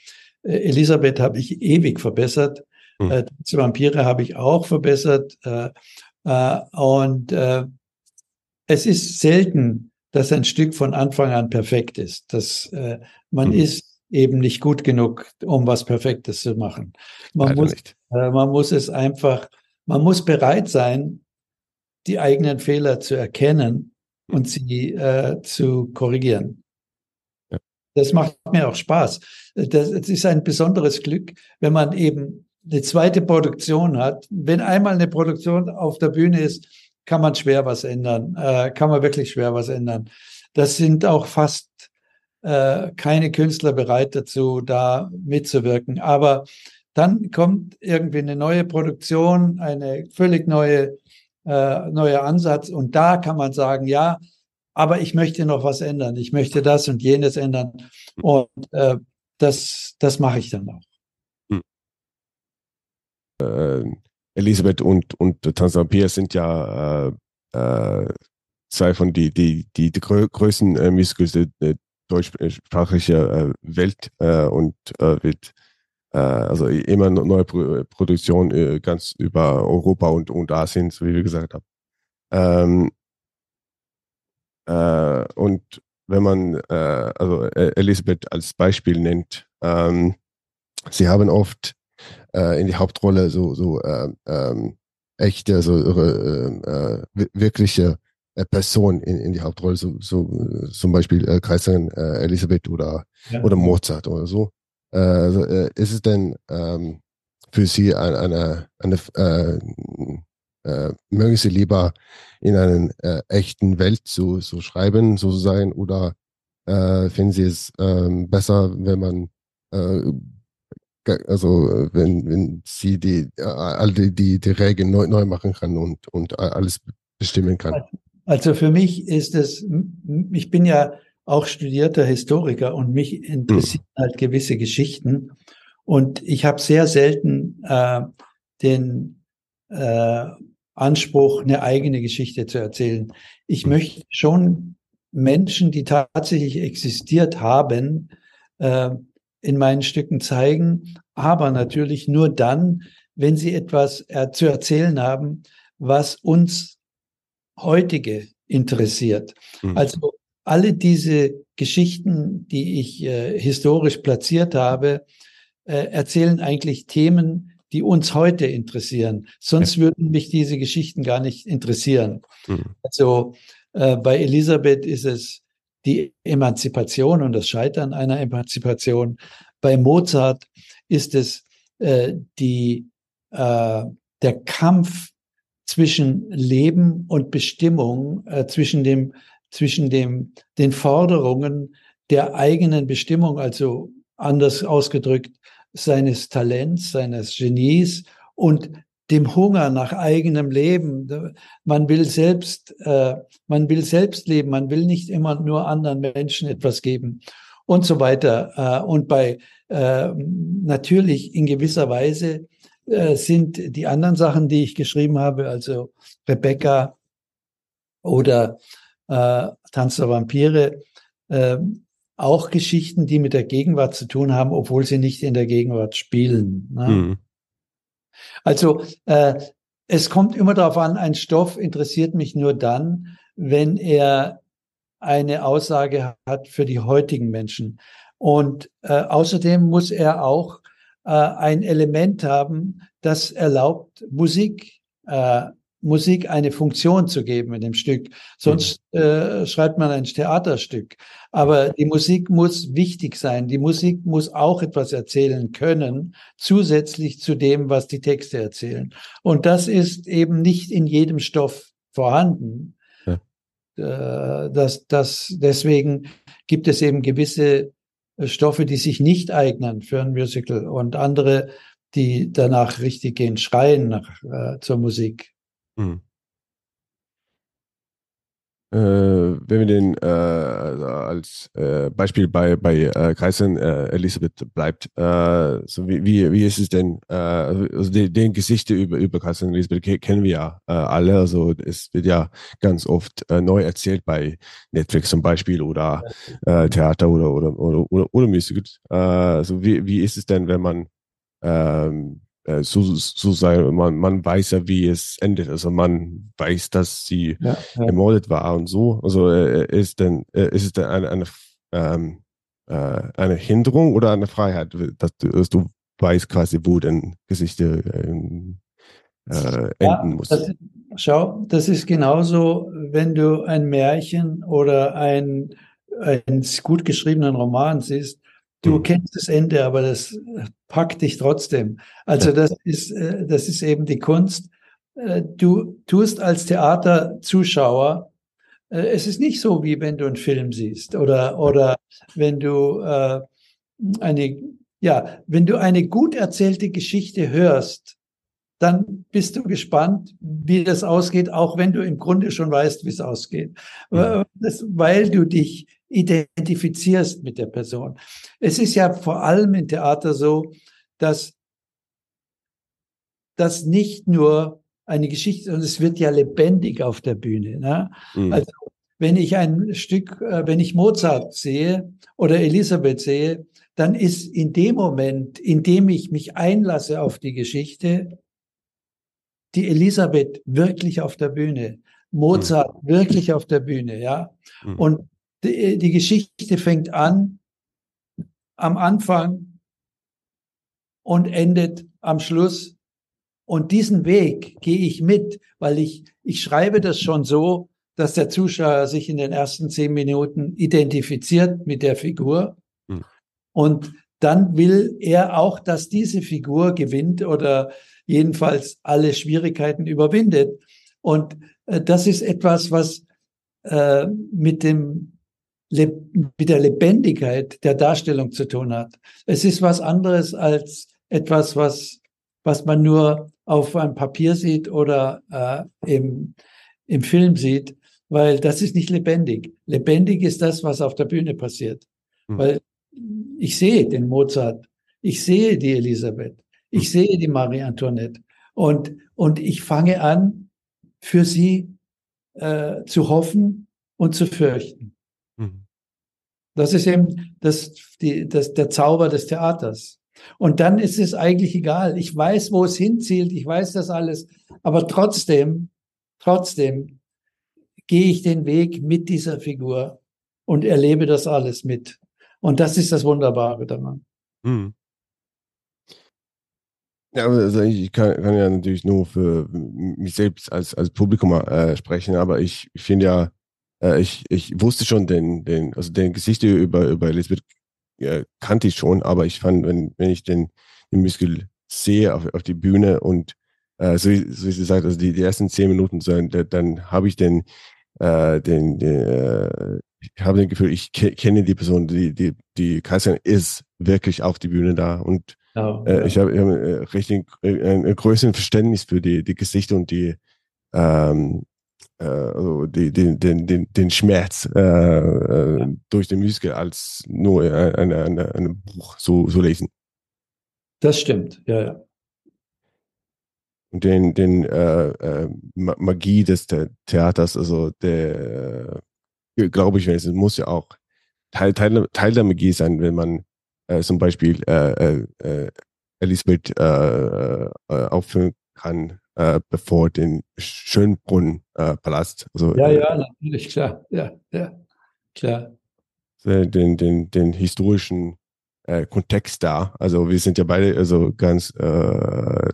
Speaker 2: Äh, Elisabeth habe ich ewig verbessert.
Speaker 1: Hm.
Speaker 2: Äh, die Vampire habe ich auch verbessert. Äh, äh, und äh, es ist selten, dass ein Stück von Anfang an perfekt ist. Das, äh, man
Speaker 1: Mhm.
Speaker 2: ist eben nicht gut genug, um was Perfektes zu machen. Man
Speaker 1: leider
Speaker 2: muss, äh, man muss es einfach, man muss bereit sein, die eigenen Fehler zu erkennen und sie äh, zu korrigieren.
Speaker 1: Ja.
Speaker 2: Das macht mir auch Spaß. Das, das ist ein besonderes Glück, wenn man eben eine zweite Produktion hat. Wenn einmal eine Produktion auf der Bühne ist, kann man schwer was ändern, äh, kann man wirklich schwer was ändern. Das sind auch fast äh, keine Künstler bereit dazu, da mitzuwirken. Aber dann kommt irgendwie eine neue Produktion, eine völlig neue, äh, neuer Ansatz und da kann man sagen, ja, aber ich möchte noch was ändern, ich möchte das und jenes ändern und äh, das, das mache ich dann auch.
Speaker 1: Elisabeth und, und Tanzania Pia sind ja äh, äh, zwei von die, die, die, die grö größten äh, Musicals der, der deutschsprachigen äh, Welt äh, und äh, wird äh, also immer neue Pro Produktion äh, ganz über Europa und, und Asien, so wie wir gesagt haben. Ähm, äh, und wenn man äh, also äh, Elisabeth als Beispiel nennt, ähm, sie haben oft äh, in die Hauptrolle so so äh, ähm, echte so ihre äh, wi- wirkliche äh, Person in, in die Hauptrolle. So, so äh, zum Beispiel äh, Kaiserin äh, Elisabeth oder
Speaker 2: Ja.
Speaker 1: oder Mozart oder so. Äh, also, äh, ist es denn ähm, für Sie ein- eine eine äh, äh, mögen Sie lieber in einer äh, echten Welt so so schreiben so sein? Oder äh, finden Sie es ähm, besser wenn man äh, also äh, wenn, wenn sie die äh, all die, die, die Regeln neu, neu machen kann und, und alles bestimmen kann.
Speaker 2: Also für mich ist es, ich bin ja auch studierter Historiker und mich interessieren halt gewisse Geschichten. Und ich habe sehr selten äh, den äh, Anspruch, eine eigene Geschichte zu erzählen. Ich
Speaker 1: Mhm.
Speaker 2: möchte schon Menschen, die tatsächlich existiert haben, äh, in meinen Stücken zeigen, aber natürlich nur dann, wenn sie etwas äh, zu erzählen haben, was uns heutige interessiert.
Speaker 1: Mhm.
Speaker 2: Also alle diese Geschichten, die ich äh, historisch platziert habe, äh, erzählen eigentlich Themen, die uns heute interessieren. Sonst würden mich diese Geschichten gar nicht interessieren.
Speaker 1: Mhm.
Speaker 2: Also äh, bei Elisabeth ist es die Emanzipation und das Scheitern einer Emanzipation. Bei Mozart ist es äh, die, äh, der Kampf zwischen Leben und Bestimmung, äh, zwischen dem, zwischen dem, den Forderungen der eigenen Bestimmung, also anders ausgedrückt, seines Talents, seines Genies und dem Hunger nach eigenem Leben. Man will selbst, äh, man will selbst leben, man will nicht immer nur anderen Menschen etwas geben und so weiter. Äh, und bei äh, natürlich in gewisser Weise äh, sind die anderen Sachen, die ich geschrieben habe, also Rebecca oder äh, Tanz der Vampire, äh, auch Geschichten, die mit der Gegenwart zu tun haben, obwohl sie nicht in der Gegenwart spielen. Ne?
Speaker 1: Mhm.
Speaker 2: Also äh, es kommt immer darauf an, ein Stoff interessiert mich nur dann, wenn er eine Aussage hat für die heutigen Menschen. Und äh, außerdem muss er auch äh, ein Element haben, das erlaubt, Musik, äh, Musik eine Funktion zu geben in dem Stück. Sonst äh, schreibt man ein Theaterstück. Aber die Musik muss wichtig sein. Die Musik muss auch etwas erzählen können, zusätzlich zu dem, was die Texte erzählen. Und das ist eben nicht in jedem Stoff vorhanden.
Speaker 1: Ja.
Speaker 2: Äh, das, das, deswegen gibt es eben gewisse äh, Stoffe, die sich nicht eignen für ein Musical und andere, die danach richtig gehen, schreien nach, äh, zur Musik.
Speaker 1: Mhm. Äh, wenn wir den äh, also als äh, Beispiel bei, bei äh, Kreisen äh, Elisabeth bleibt, äh, so wie, wie, wie ist es denn, äh, also die, den Geschichte über, über Kreisen Elisabeth ke- kennen wir ja alle, also es wird ja ganz oft neu erzählt bei Netflix zum Beispiel oder Theater oder, oder, oder, oder, oder. Äh, also wie, wie ist es denn, wenn man ähm, äh, so, so sei, man, man weiß ja, wie es endet. Also man weiß, dass sie
Speaker 2: Ja, ja.
Speaker 1: ermordet war und so. Also äh, ist denn äh, ist es denn eine eine ähm, äh, eine Hinderung oder eine Freiheit, dass du, dass du weißt quasi, wo denn Geschichte äh, enden muss.
Speaker 2: Das, schau, das ist genauso, wenn du ein Märchen oder ein, einen gut geschriebenen Roman siehst. Du kennst das Ende, aber das packt dich trotzdem. Also das ist, äh, das ist eben die Kunst. Äh, Du tust als Theaterzuschauer, äh, es ist nicht so, wie wenn du einen Film siehst oder, oder wenn du eine, ja, wenn du eine gut erzählte Geschichte hörst, dann bist du gespannt, wie das ausgeht, auch wenn du im Grunde schon weißt, wie es ausgeht, das, weil du dich identifizierst mit der Person. Es ist ja vor allem im Theater so, dass das nicht nur eine Geschichte, sondern es wird ja lebendig auf der Bühne. Ne?
Speaker 1: Mhm.
Speaker 2: Also wenn ich ein Stück, äh, wenn ich Mozart sehe oder Elisabeth sehe, dann ist in dem Moment, in dem ich mich einlasse auf die Geschichte, die Elisabeth wirklich auf der Bühne, Mozart wirklich auf der Bühne, ja.
Speaker 1: Mhm.
Speaker 2: Und die, die Geschichte fängt an am Anfang und endet am Schluss. Und diesen Weg gehe ich mit, weil ich, ich schreibe das schon so, dass der Zuschauer sich in den ersten zehn Minuten identifiziert mit der Figur.
Speaker 1: Mhm.
Speaker 2: Und dann will er auch, dass diese Figur gewinnt oder jedenfalls alle Schwierigkeiten überwindet. Und äh, das ist etwas, was äh, mit dem mit der Lebendigkeit der Darstellung zu tun hat. Es ist was anderes als etwas, was was man nur auf einem Papier sieht oder äh, im, im Film sieht, weil das ist nicht lebendig. Lebendig ist das, was auf der Bühne passiert.
Speaker 1: Mhm.
Speaker 2: Weil ich sehe den Mozart, ich sehe die Elisabeth, ich sehe die Marie Antoinette und, und ich fange an, für sie äh, zu hoffen und zu fürchten. Das ist eben das, die, das, der Zauber des Theaters. Und dann ist es eigentlich egal. Ich weiß, wo es hinzielt, ich weiß das alles, aber trotzdem, trotzdem gehe ich den Weg mit dieser Figur und erlebe das alles mit. Und das ist das Wunderbare daran.
Speaker 1: Mhm. Ja, also ich kann, kann ja natürlich nur für mich selbst als, als Publikum äh, sprechen, aber ich finde ja, äh, ich, ich wusste schon den, den, also den Gesichter über, über Elisabeth äh, kannte ich schon, aber ich fand, wenn, wenn ich den, den Muskel sehe auf, auf die Bühne und äh, so, wie- so wie sie sagt, also die, die ersten zehn Minuten, so, dann, dann habe ich den, äh, den, den äh, ich habe das Gefühl, ich ke kenne die Person, die, die, die Kaiserin ist wirklich auf die Bühne da und
Speaker 2: Ja,
Speaker 1: äh, ich habe hab, äh, richtig äh, ein, ein größeres Verständnis für die, die Gesichter und die, ähm, äh, also die, den, den, den, den Schmerz äh, äh, durch den Musical als nur ein, ein, ein, Buch so, so lesen.
Speaker 2: das stimmt. Ja, ja.
Speaker 1: Und den, den äh, äh, Ma- Magie des The Theaters, also der, äh, glaube ich, es muss ja auch Teil, Teil, Teil der Magie sein, wenn man äh, zum Beispiel äh, äh, äh, Elisabeth äh, äh, aufführen kann, äh, bevor den Schönbrunn-Palast. also
Speaker 2: Ja,
Speaker 1: äh,
Speaker 2: ja, natürlich, klar. Ja, ja, klar.
Speaker 1: äh, den, den, den historischen äh, Kontext da. Also wir sind ja beide also ganz äh,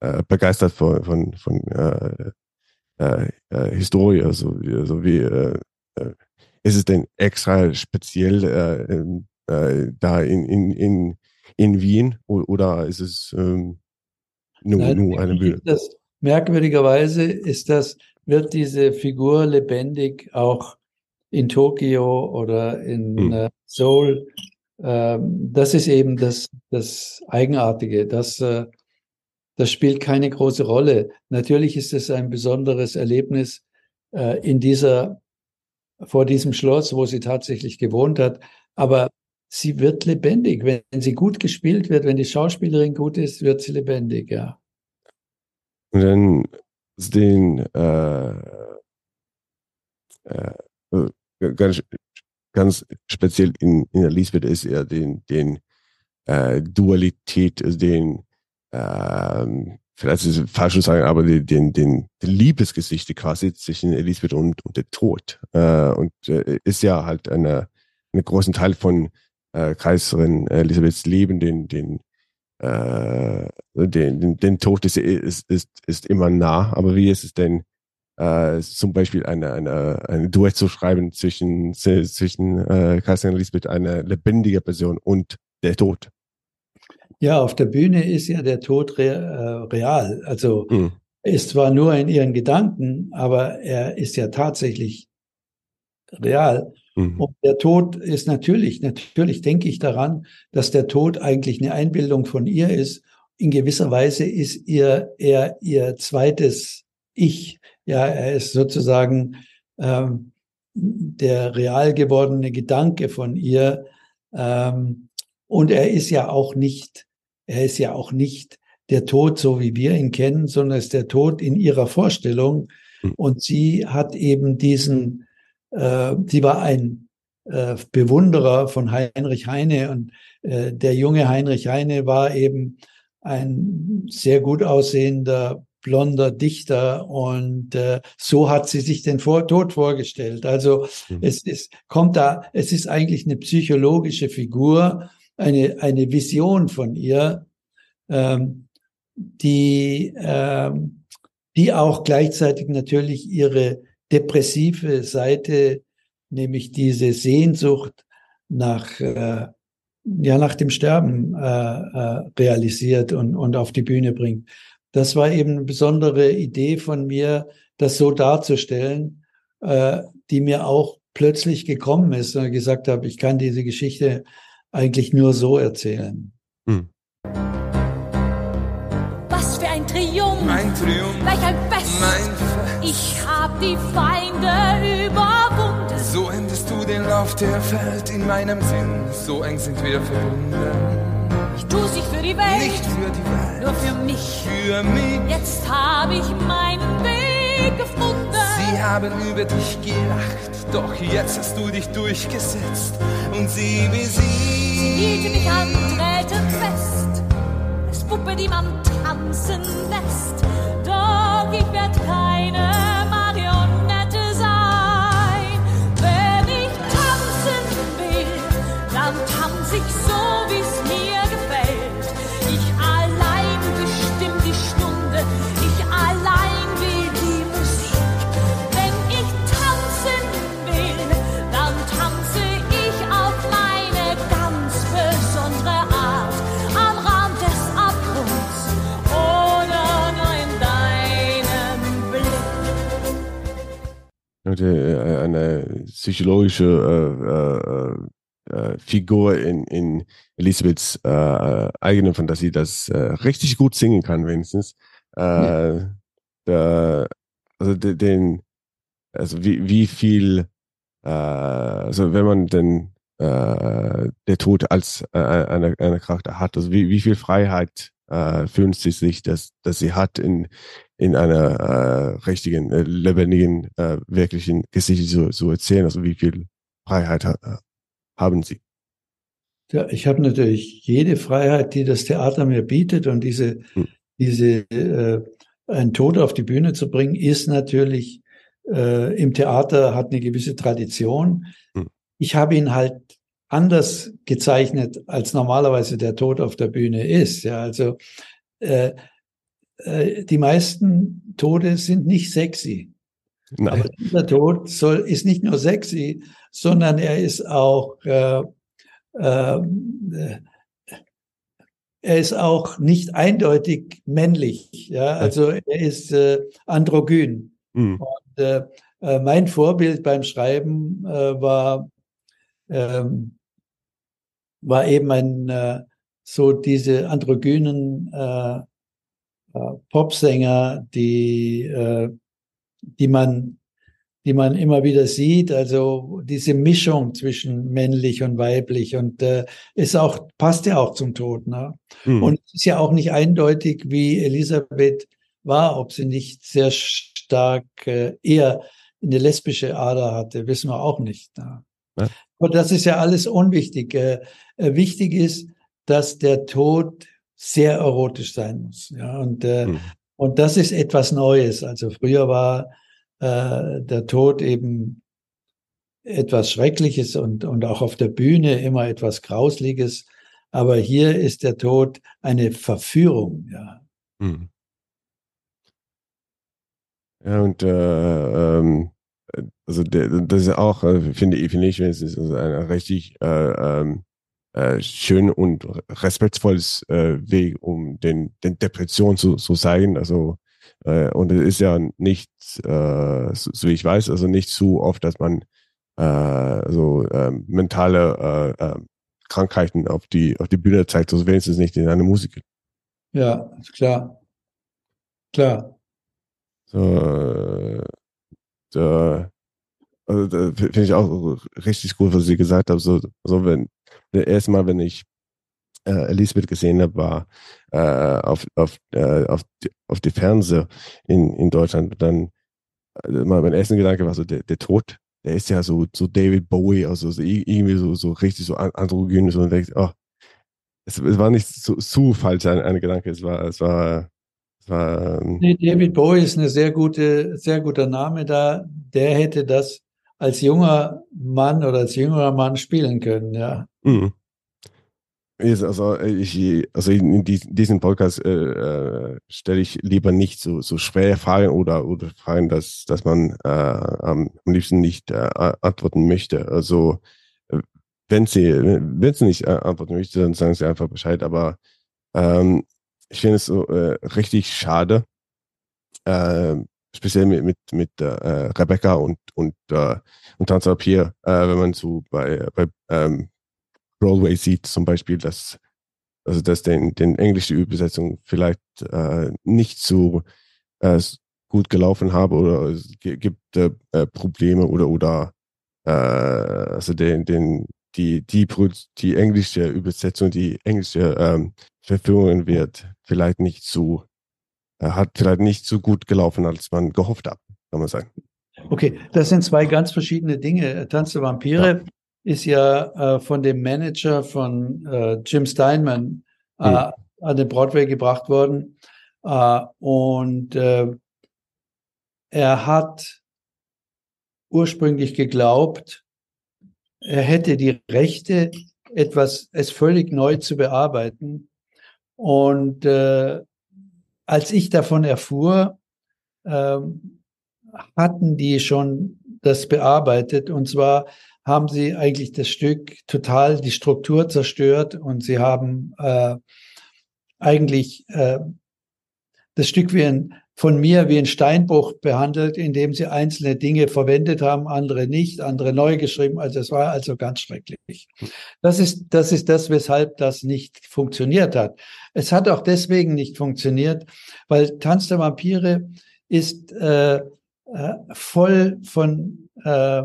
Speaker 1: äh, begeistert von, von, von äh, äh, äh, Historie. Also, also wie äh, äh, ist es denn extra speziell äh, äh, da in, in, in, in Wien oder ist es ähm, nur,
Speaker 2: Nein,
Speaker 1: nur eine Bühne?
Speaker 2: Das, merkwürdigerweise ist das, wird diese Figur lebendig auch in Tokio oder in
Speaker 1: Hm.
Speaker 2: äh, Seoul. Ähm, das ist eben das, das Eigenartige. Das, äh, das spielt keine große Rolle. Natürlich ist es ein besonderes Erlebnis äh, in dieser, vor diesem Schloss, wo sie tatsächlich gewohnt hat. Aber sie wird lebendig. Wenn, sie gut gespielt wird, wenn die Schauspielerin gut ist, wird sie lebendig, ja.
Speaker 1: Und dann den äh, äh, äh, ganz, ganz speziell in, in Elisabeth ist ja den, den äh, Dualität, den ähm, vielleicht ist es falsch zu sagen, aber den, den, den Liebesgeschichte quasi zwischen Elisabeth und, und der Tod. Äh, und äh, ist ja halt eine, einen großen Teil von äh, Kaiserin Elisabeths Leben, den, den äh, den, den, den Tod ist, ist, ist, ist immer nah, aber wie ist es denn, äh, zum Beispiel eine, eine, eine Duett zu schreiben zwischen, zwischen äh, Kaiserin Elisabeth, eine lebendige Person und der Tod?
Speaker 2: Ja, auf der Bühne ist ja der Tod re äh, real. Also
Speaker 1: Hm.
Speaker 2: ist zwar nur in ihren Gedanken, aber er ist ja tatsächlich real.
Speaker 1: Mhm.
Speaker 2: Und der Tod ist natürlich, natürlich denke ich daran, dass der Tod eigentlich eine Einbildung von ihr ist. In gewisser Weise ist ihr, er ihr zweites Ich. Ja, er ist sozusagen ähm, der real gewordene Gedanke von ihr. Ähm, und er ist ja auch nicht, er ist ja auch nicht der Tod, so wie wir ihn kennen, sondern ist der Tod in ihrer Vorstellung.
Speaker 1: Mhm.
Speaker 2: Und sie hat eben diesen, sie war ein äh, Bewunderer von Heinrich Heine und äh, der junge Heinrich Heine war eben ein sehr gut aussehender blonder Dichter und äh, so hat sie sich den Vor Tod vorgestellt. Also
Speaker 1: Mhm.
Speaker 2: es ist, kommt da, es ist eigentlich eine psychologische Figur, eine, eine Vision von ihr, ähm, die, ähm, die auch gleichzeitig natürlich ihre depressive Seite, nämlich diese Sehnsucht nach, äh, ja, nach dem Sterben äh, äh, realisiert und, und auf die Bühne bringt. Das war eben eine besondere Idee von mir, das so darzustellen, äh, die mir auch plötzlich gekommen ist und gesagt habe, ich kann diese Geschichte eigentlich nur so erzählen.
Speaker 1: Hm.
Speaker 5: Was für ein Triumph!
Speaker 3: Mein Triumph,
Speaker 5: Gleich ein Fest!
Speaker 3: mein
Speaker 5: die Feinde überwunden.
Speaker 3: So endest du den Lauf der Welt in meinem Sinn. So eng sind wir verbunden.
Speaker 5: Ich tu's nicht für die Welt,
Speaker 3: Nicht für die Welt,
Speaker 5: nur für mich.
Speaker 3: für mich.
Speaker 5: Jetzt habe ich meinen Weg gefunden.
Speaker 3: Sie haben über dich gelacht, doch jetzt hast du dich durchgesetzt. Und sie wie sie.
Speaker 5: hielten mich an Drähten fest, als Puppe, die man tanzen lässt. Doch ich werd keine
Speaker 1: heute äh, eine psychologische äh, äh, äh, Figur in, in Elisabeths äh, eigene Fantasie, das äh, richtig gut singen kann, wenigstens. Äh, der, also de, den, also wie, wie viel, äh, also wenn man den äh, der Tod als äh, eine, eine Charakter hat, also wie, wie viel Freiheit äh, fühlen sie sich, dass, dass sie hat in, in einer äh, richtigen, äh, lebendigen, äh, wirklichen Geschichte zu, zu erzählen, also wie viel Freiheit ha haben sie.
Speaker 2: Ja, ich habe natürlich jede Freiheit, die das Theater mir bietet und diese,
Speaker 1: Hm.
Speaker 2: diese äh, einen Tod auf die Bühne zu bringen, ist natürlich äh, im Theater hat eine gewisse Tradition.
Speaker 1: Hm.
Speaker 2: Ich habe ihn halt anders gezeichnet, als normalerweise der Tod auf der Bühne ist. Ja, also äh, äh, die meisten Tode sind nicht sexy.
Speaker 1: Nein.
Speaker 2: Aber dieser Tod soll, ist nicht nur sexy, sondern er ist auch, äh, äh, er ist auch nicht eindeutig männlich. Ja, also er ist äh, androgyn.
Speaker 1: Hm.
Speaker 2: Und, äh, äh, mein Vorbild beim Schreiben äh, war, ähm, war eben ein, äh, so diese androgynen äh, äh, Popsänger, die, äh, die man, die man immer wieder sieht. Also diese Mischung zwischen männlich und weiblich und äh, ist auch passt ja auch zum Tod. Ne?
Speaker 1: Hm.
Speaker 2: Und es ist ja auch nicht eindeutig, wie Elisabeth war, ob sie nicht sehr stark äh, eher eine lesbische Ader hatte, wissen wir auch nicht. Ne?
Speaker 1: Ja.
Speaker 2: Und das ist ja alles unwichtig. Äh, äh, wichtig ist, dass der Tod sehr erotisch sein muss. Ja? Und, äh,
Speaker 1: Hm.
Speaker 2: und das ist etwas Neues. Also früher war äh, der Tod eben etwas Schreckliches und, und auch auf der Bühne immer etwas Grausliches. Aber hier ist der Tod eine Verführung. Ja.
Speaker 1: Hm. Ja, und äh, ähm, also das ist auch, äh, finde ich, finde ich, es ist also ein richtig äh, ähm, äh, schön und respektvolles äh, Weg, um den, den Depression zu, zu zeigen. Also äh, und es ist ja nicht, äh, so, so wie ich weiß, also nicht zu oft, dass man äh, so ähm, mentale äh, äh, Krankheiten auf die auf die Bühne zeigt, also wenigstens nicht in einer Musik.
Speaker 2: Ja, klar. Klar.
Speaker 1: So, da, also da finde ich auch richtig gut, was sie gesagt haben. So, so wenn erste Mal, wenn ich äh, Elisabeth gesehen habe, war äh, auf auf äh, auf die, auf die Fernseher in in Deutschland. Dann äh, mein mein erster Gedanke war so der der Tod. Der ist ja so so David Bowie, also so, irgendwie so so richtig so an- androgyn so und denkst, oh, es, es war nicht so, zu falsch ein, ein Gedanke. Es war es war ähm,
Speaker 2: Nee, David Bowie ist eine sehr gute, sehr guter Name da. Der hätte das als junger Mann oder als jüngerer Mann spielen können, ja.
Speaker 1: Mhm. Also ich, also in dies- diesem Podcast äh, äh, stelle ich lieber nicht so, so schwere Fragen oder, oder Fragen, dass, dass man äh, am, liebsten nicht äh, antworten möchte. Also äh, wenn Sie, wenn Sie nicht äh, antworten möchte, dann sagen Sie einfach Bescheid. Aber ähm, ich finde es so äh, richtig schade, äh, speziell mit mit mit äh, Rebecca und und äh, und Pier, äh, wenn man so bei bei ähm, Broadway sieht zum Beispiel, dass also dass den den englische Übersetzung vielleicht äh, nicht so äh, gut gelaufen habe oder es gi- gibt äh, äh, Probleme oder oder äh, also den den die die die englische Übersetzung die englische ähm, Verführung wird vielleicht nicht so äh, hat vielleicht nicht so gut gelaufen als man gehofft hat kann man sagen
Speaker 2: Okay, das sind zwei ganz verschiedene Dinge. Tanz der Vampire ist ja äh, von dem Manager von äh, Jim Steinman äh,
Speaker 1: Hm.
Speaker 2: an den Broadway gebracht worden. Äh, und äh, er hat ursprünglich geglaubt, er hätte die Rechte, etwas, es völlig neu zu bearbeiten. Und äh, als ich davon erfuhr, ähm, hatten die schon das bearbeitet. Und zwar haben sie eigentlich das Stück total die Struktur zerstört und sie haben äh, eigentlich äh, das Stück wie ein, von mir wie ein Steinbruch behandelt, indem sie einzelne Dinge verwendet haben, andere nicht, andere neu geschrieben. Also es war also ganz schrecklich. Das ist, das ist das, weshalb das nicht funktioniert hat. Es hat auch deswegen nicht funktioniert, weil Tanz der Vampire ist äh, äh, voll von äh,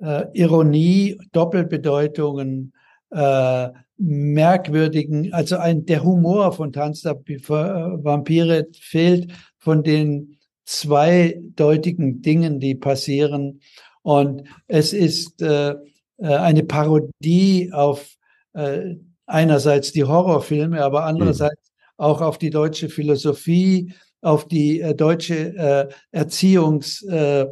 Speaker 2: äh, Ironie, Doppelbedeutungen, äh, merkwürdigen, also ein, der Humor von Tanz der äh, Vampire fehlt von den zweideutigen Dingen, die passieren. Und es ist äh, äh, eine Parodie auf äh, einerseits die Horrorfilme, aber andererseits auch auf die deutsche Philosophie, auf die äh, deutsche äh, Erziehungs- äh,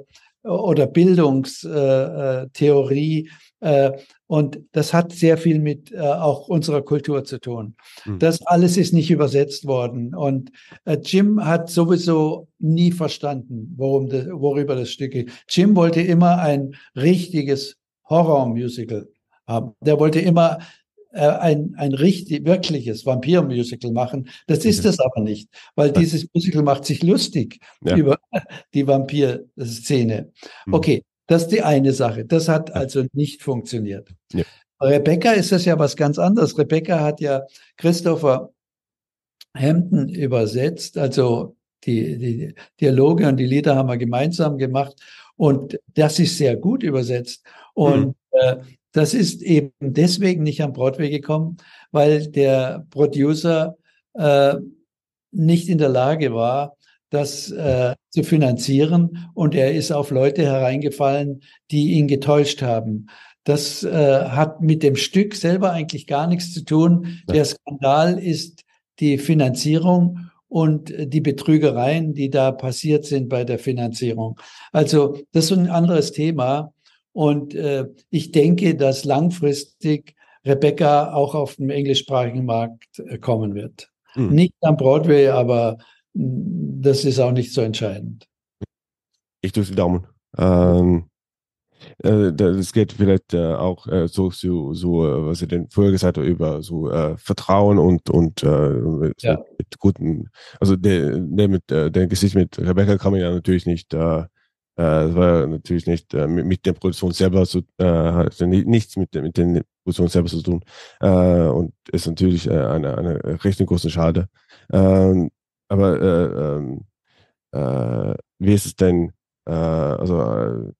Speaker 2: oder Bildungstheorie. Äh, Theorie. äh, und das hat sehr viel mit äh, auch unserer Kultur zu tun.
Speaker 1: Mhm.
Speaker 2: Das alles ist nicht übersetzt worden. Und äh, Jim hat sowieso nie verstanden, worum das, worüber das Stück geht. Jim wollte immer ein richtiges Horror-Musical haben. Der wollte immer äh, ein, ein richtig, wirkliches Vampir-Musical machen. Das ist
Speaker 1: Okay.
Speaker 2: es aber nicht, weil dieses Musical macht sich lustig
Speaker 1: Ja.
Speaker 2: über die Vampir-Szene.
Speaker 1: Mhm.
Speaker 2: Okay, das ist die eine Sache. Das hat also nicht funktioniert.
Speaker 1: Ja.
Speaker 2: Rebecca ist das ja was ganz anderes. Rebecca hat ja Christopher Hampton übersetzt, also die, die Dialoge und die Lieder haben wir gemeinsam gemacht und das ist sehr gut übersetzt. Und äh, das ist eben deswegen nicht am Broadway gekommen, weil der Producer äh, nicht in der Lage war, das äh, zu finanzieren und er ist auf Leute hereingefallen, die ihn getäuscht haben. Das äh, hat mit dem Stück selber eigentlich gar nichts zu tun.
Speaker 1: Ja.
Speaker 2: Der Skandal ist die Finanzierung und die Betrügereien, die da passiert sind bei der Finanzierung. Also das ist ein anderes Thema. Und äh, ich denke, dass langfristig Rebecca auch auf dem englischsprachigen Markt äh, kommen wird.
Speaker 1: Mhm.
Speaker 2: Nicht am Broadway, aber mh, das ist auch nicht so entscheidend.
Speaker 1: Ich drücke die Daumen. Ähm, äh, das geht vielleicht äh, auch äh, so, so, so äh, was ihr denn vorher gesagt habt, über so äh, Vertrauen und, und mit,
Speaker 2: Ja.
Speaker 1: mit guten, also der, der mit äh, der Gesicht mit Rebecca kann man ja natürlich nicht, äh, das war natürlich nicht äh, mit, mit der Produktion selber zu, äh, hat ja ni- nichts mit, der- mit den Produktionen selber zu tun äh, und ist natürlich äh, eine, eine richtig große Schade. Ähm, aber äh, ähm, äh, wie ist es denn, also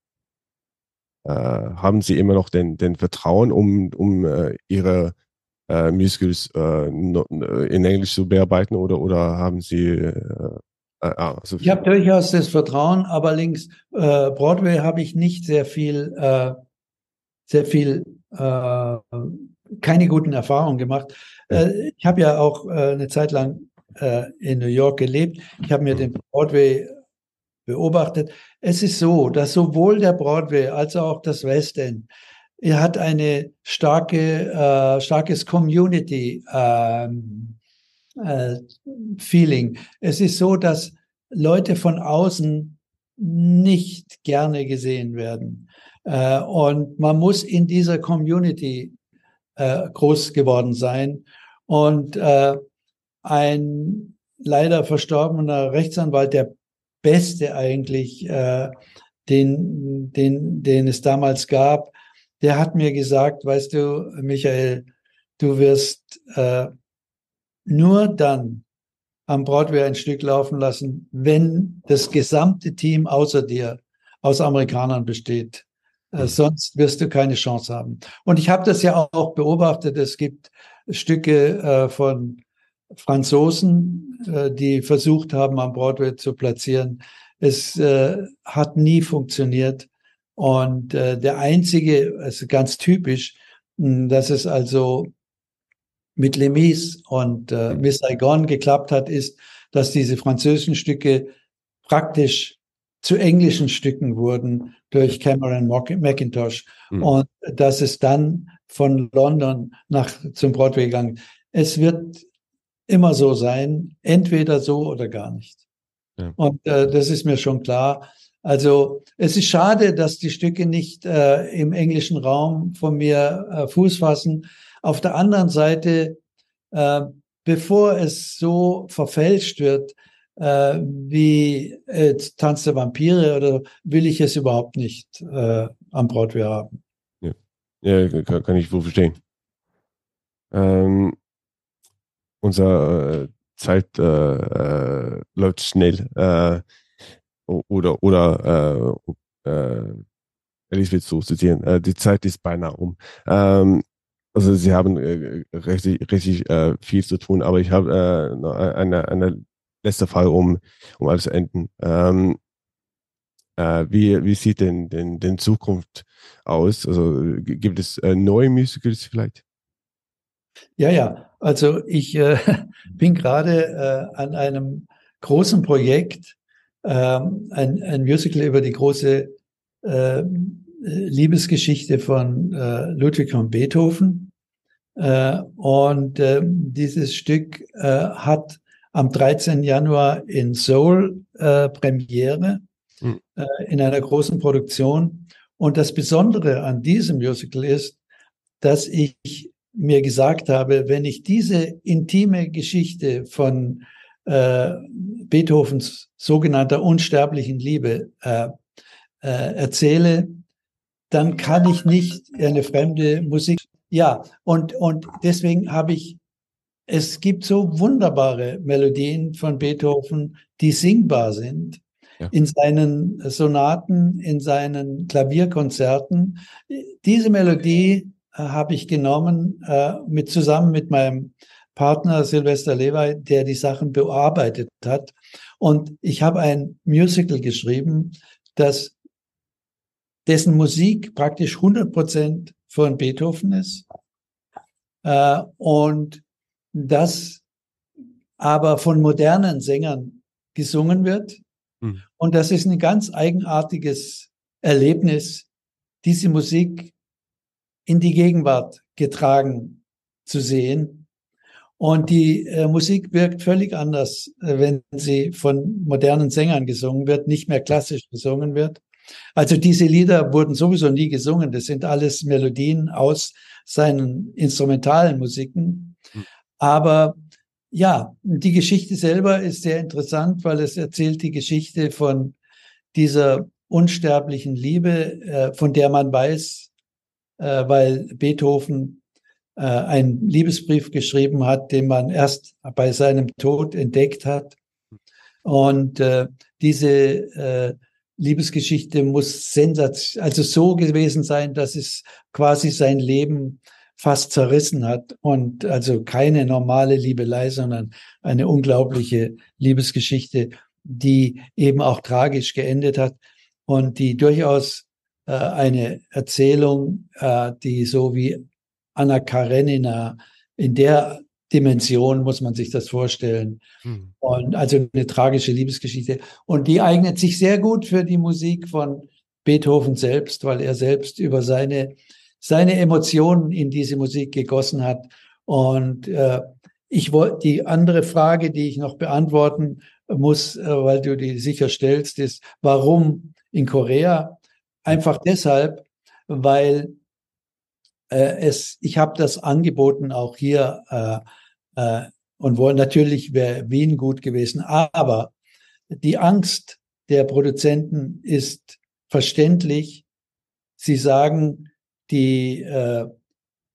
Speaker 1: haben Sie immer noch den, den Vertrauen, um, um äh, Ihre äh, Musicals äh, in Englisch zu bearbeiten oder, oder haben Sie äh, also,
Speaker 2: Ich habe durchaus das Vertrauen, aber links äh, Broadway habe ich nicht sehr viel, äh, sehr viel, äh, keine guten Erfahrungen gemacht. Äh, ich habe ja auch äh, eine Zeit lang äh, in New York gelebt. Ich habe mir den Broadway beobachtet. Es ist so, dass sowohl der Broadway als auch das West End er hat eine starke, starkes Community ähm, äh, Feeling. Es ist so, dass Leute von außen nicht gerne gesehen werden. Äh, und man muss in dieser Community äh, groß geworden sein. Und äh, ein leider verstorbener Rechtsanwalt, der beste eigentlich, äh, den, den, den es damals gab, der hat mir gesagt, weißt du, Michael, du wirst äh, nur dann am Broadway ein Stück laufen lassen, wenn das gesamte Team außer dir aus Amerikanern besteht. Äh, sonst wirst du keine Chance haben. Und ich habe das ja auch beobachtet. Es gibt Stücke äh, von Franzosen, äh, die versucht haben, am Broadway zu platzieren. Es äh, hat nie funktioniert. Und äh, der einzige, also ganz typisch, mh, dass es also mit Lemis und äh, Miss Saigon geklappt hat, ist, dass diese französischen Stücke praktisch zu englischen Stücken wurden durch Cameron McIntosh
Speaker 1: Mhm.
Speaker 2: und dass es dann von London nach zum Broadway gegangen. Es wird immer so sein, entweder so oder gar nicht.
Speaker 1: Ja.
Speaker 2: Und äh, das ist mir schon klar. Also es ist schade, dass die Stücke nicht äh, im englischen Raum von mir äh, Fuß fassen. Auf der anderen Seite, äh, bevor es so verfälscht wird, äh, wie äh, Tanz der Vampire oder will ich es überhaupt nicht äh, am Broadway haben?
Speaker 1: Ja, kann, kann ich wohl verstehen. Ähm, unser äh, Zeit äh, äh, läuft schnell. Oder oder Elisabeth zu zitieren, die Zeit ist beinahe um. Ähm, also sie haben äh, richtig, richtig äh, viel zu tun, aber ich habe äh, noch eine, eine letzte Frage, um, um alles zu enden. Ähm, äh, wie, wie sieht denn, denn, denn Zukunft aus? Also gibt es äh, neue Musicals vielleicht?
Speaker 2: Ja, ja. Also ich äh, bin gerade äh, an einem großen Projekt, ähm, ein, ein Musical über die große äh, Liebesgeschichte von äh, Ludwig von Beethoven. Äh, und äh, dieses Stück äh, hat am 13. Januar in Seoul äh, Premiere
Speaker 1: Mhm.
Speaker 2: äh, in einer großen Produktion. Und das Besondere an diesem Musical ist, dass ich mir gesagt habe, wenn ich diese intime Geschichte von äh, Beethovens sogenannter unsterblichen Liebe äh, äh, erzähle, dann kann ich nicht eine fremde Musik. Ja, und, und deswegen habe ich, es gibt so wunderbare Melodien von Beethoven, die singbar sind.
Speaker 1: Ja.
Speaker 2: In seinen Sonaten, in seinen Klavierkonzerten. Diese Melodie äh, habe ich genommen äh, mit zusammen mit meinem Partner Sylvester Lewey, der die Sachen bearbeitet hat. Und ich habe ein Musical geschrieben, das dessen Musik praktisch 100 Prozent von Beethoven ist. Äh, und das aber von modernen Sängern gesungen wird.
Speaker 1: Mhm.
Speaker 2: Und das ist ein ganz eigenartiges Erlebnis, diese Musik in die Gegenwart getragen zu sehen. Und die äh, Musik wirkt völlig anders, äh, wenn sie von modernen Sängern gesungen wird, nicht mehr klassisch gesungen wird. Also diese Lieder wurden sowieso nie gesungen. Das sind alles Melodien aus seinen instrumentalen Musiken.
Speaker 1: Mhm.
Speaker 2: Aber ja, die Geschichte selber ist sehr interessant, weil es erzählt die Geschichte von dieser unsterblichen Liebe, äh, von der man weiß, äh, weil Beethoven äh, einen Liebesbrief geschrieben hat, den man erst bei seinem Tod entdeckt hat. Und äh, diese Liebesgeschichte muss sensation, also so gewesen sein, dass es quasi sein Leben fast zerrissen hat und also keine normale Liebelei, sondern eine unglaubliche Liebesgeschichte, die eben auch tragisch geendet hat und die durchaus äh, eine Erzählung, äh, die so wie Anna Karenina in der Dimension muss man sich das vorstellen.
Speaker 1: Hm.
Speaker 2: Und also eine tragische Liebesgeschichte. Und die eignet sich sehr gut für die Musik von Beethoven selbst, weil er selbst über seine, seine Emotionen in diese Musik gegossen hat. Und äh, ich wollte die andere Frage, die ich noch beantworten muss, äh, weil du die sicher stellst, ist, warum in Korea? Einfach deshalb, weil äh, es, ich habe das angeboten auch hier äh, äh, und wollen natürlich wäre Wien gut gewesen, aber die Angst der Produzenten ist verständlich. Sie sagen, die äh,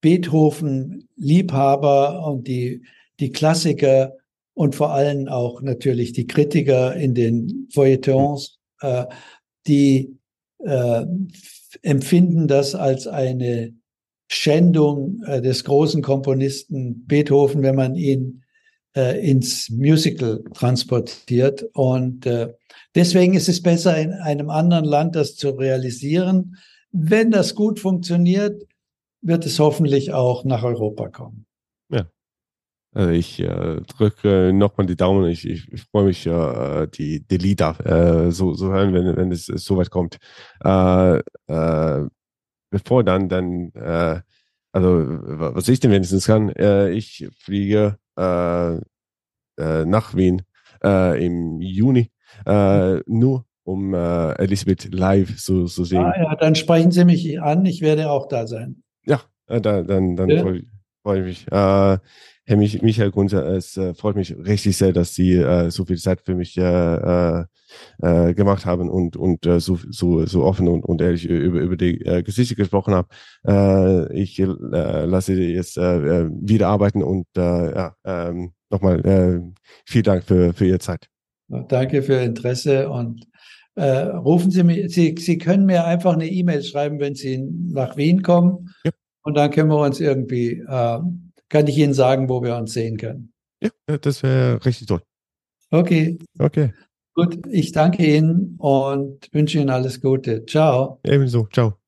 Speaker 2: Beethoven-Liebhaber und die, die Klassiker und vor allem auch natürlich die Kritiker in den Feuilletons, äh, die äh, empfinden das als eine Schändung äh, des großen Komponisten Beethoven, wenn man ihn äh, ins Musical transportiert. Und äh, deswegen ist es besser, in einem anderen Land das zu realisieren. Wenn das gut funktioniert, wird es hoffentlich auch nach Europa kommen.
Speaker 1: Also ich äh, drücke nochmal die Daumen. Ich, ich, ich freue mich, äh, die, die Lieder äh, so, so hören, wenn, wenn es so weit kommt. Äh, äh, bevor dann, dann, äh, also was ich denn wenigstens kann, äh, ich fliege äh, äh, nach Wien äh, im Juni, äh, nur um äh, Elisabeth live zu, zu sehen.
Speaker 2: Ah, ja, dann sprechen Sie mich an, ich werde auch da sein.
Speaker 1: Ja, äh, da, dann, dann
Speaker 2: Ja.
Speaker 1: freue ich, mich. Äh, Herr Mich Michael Gunter, es äh, freut mich richtig sehr, dass Sie äh, so viel Zeit für mich äh, äh, äh, gemacht haben und, und äh, so, so, so offen und, und ehrlich über, über die äh, Geschichte gesprochen haben. Äh, ich äh, lasse Sie jetzt äh, äh, wieder arbeiten und äh, ja, ähm, nochmal äh, vielen Dank für, für Ihre Zeit.
Speaker 2: Danke für Ihr Interesse und äh, rufen Sie mich, Sie, Sie können mir einfach eine E-Mail schreiben, wenn Sie nach Wien kommen.
Speaker 1: Ja.
Speaker 2: Und dann können wir uns irgendwie, äh, kann ich Ihnen sagen, wo wir uns sehen können.
Speaker 1: Ja, das wäre richtig toll.
Speaker 2: Okay,
Speaker 1: Okay,
Speaker 2: gut. Ich danke Ihnen und wünsche Ihnen alles Gute. Ciao.
Speaker 1: ebenso. Ciao.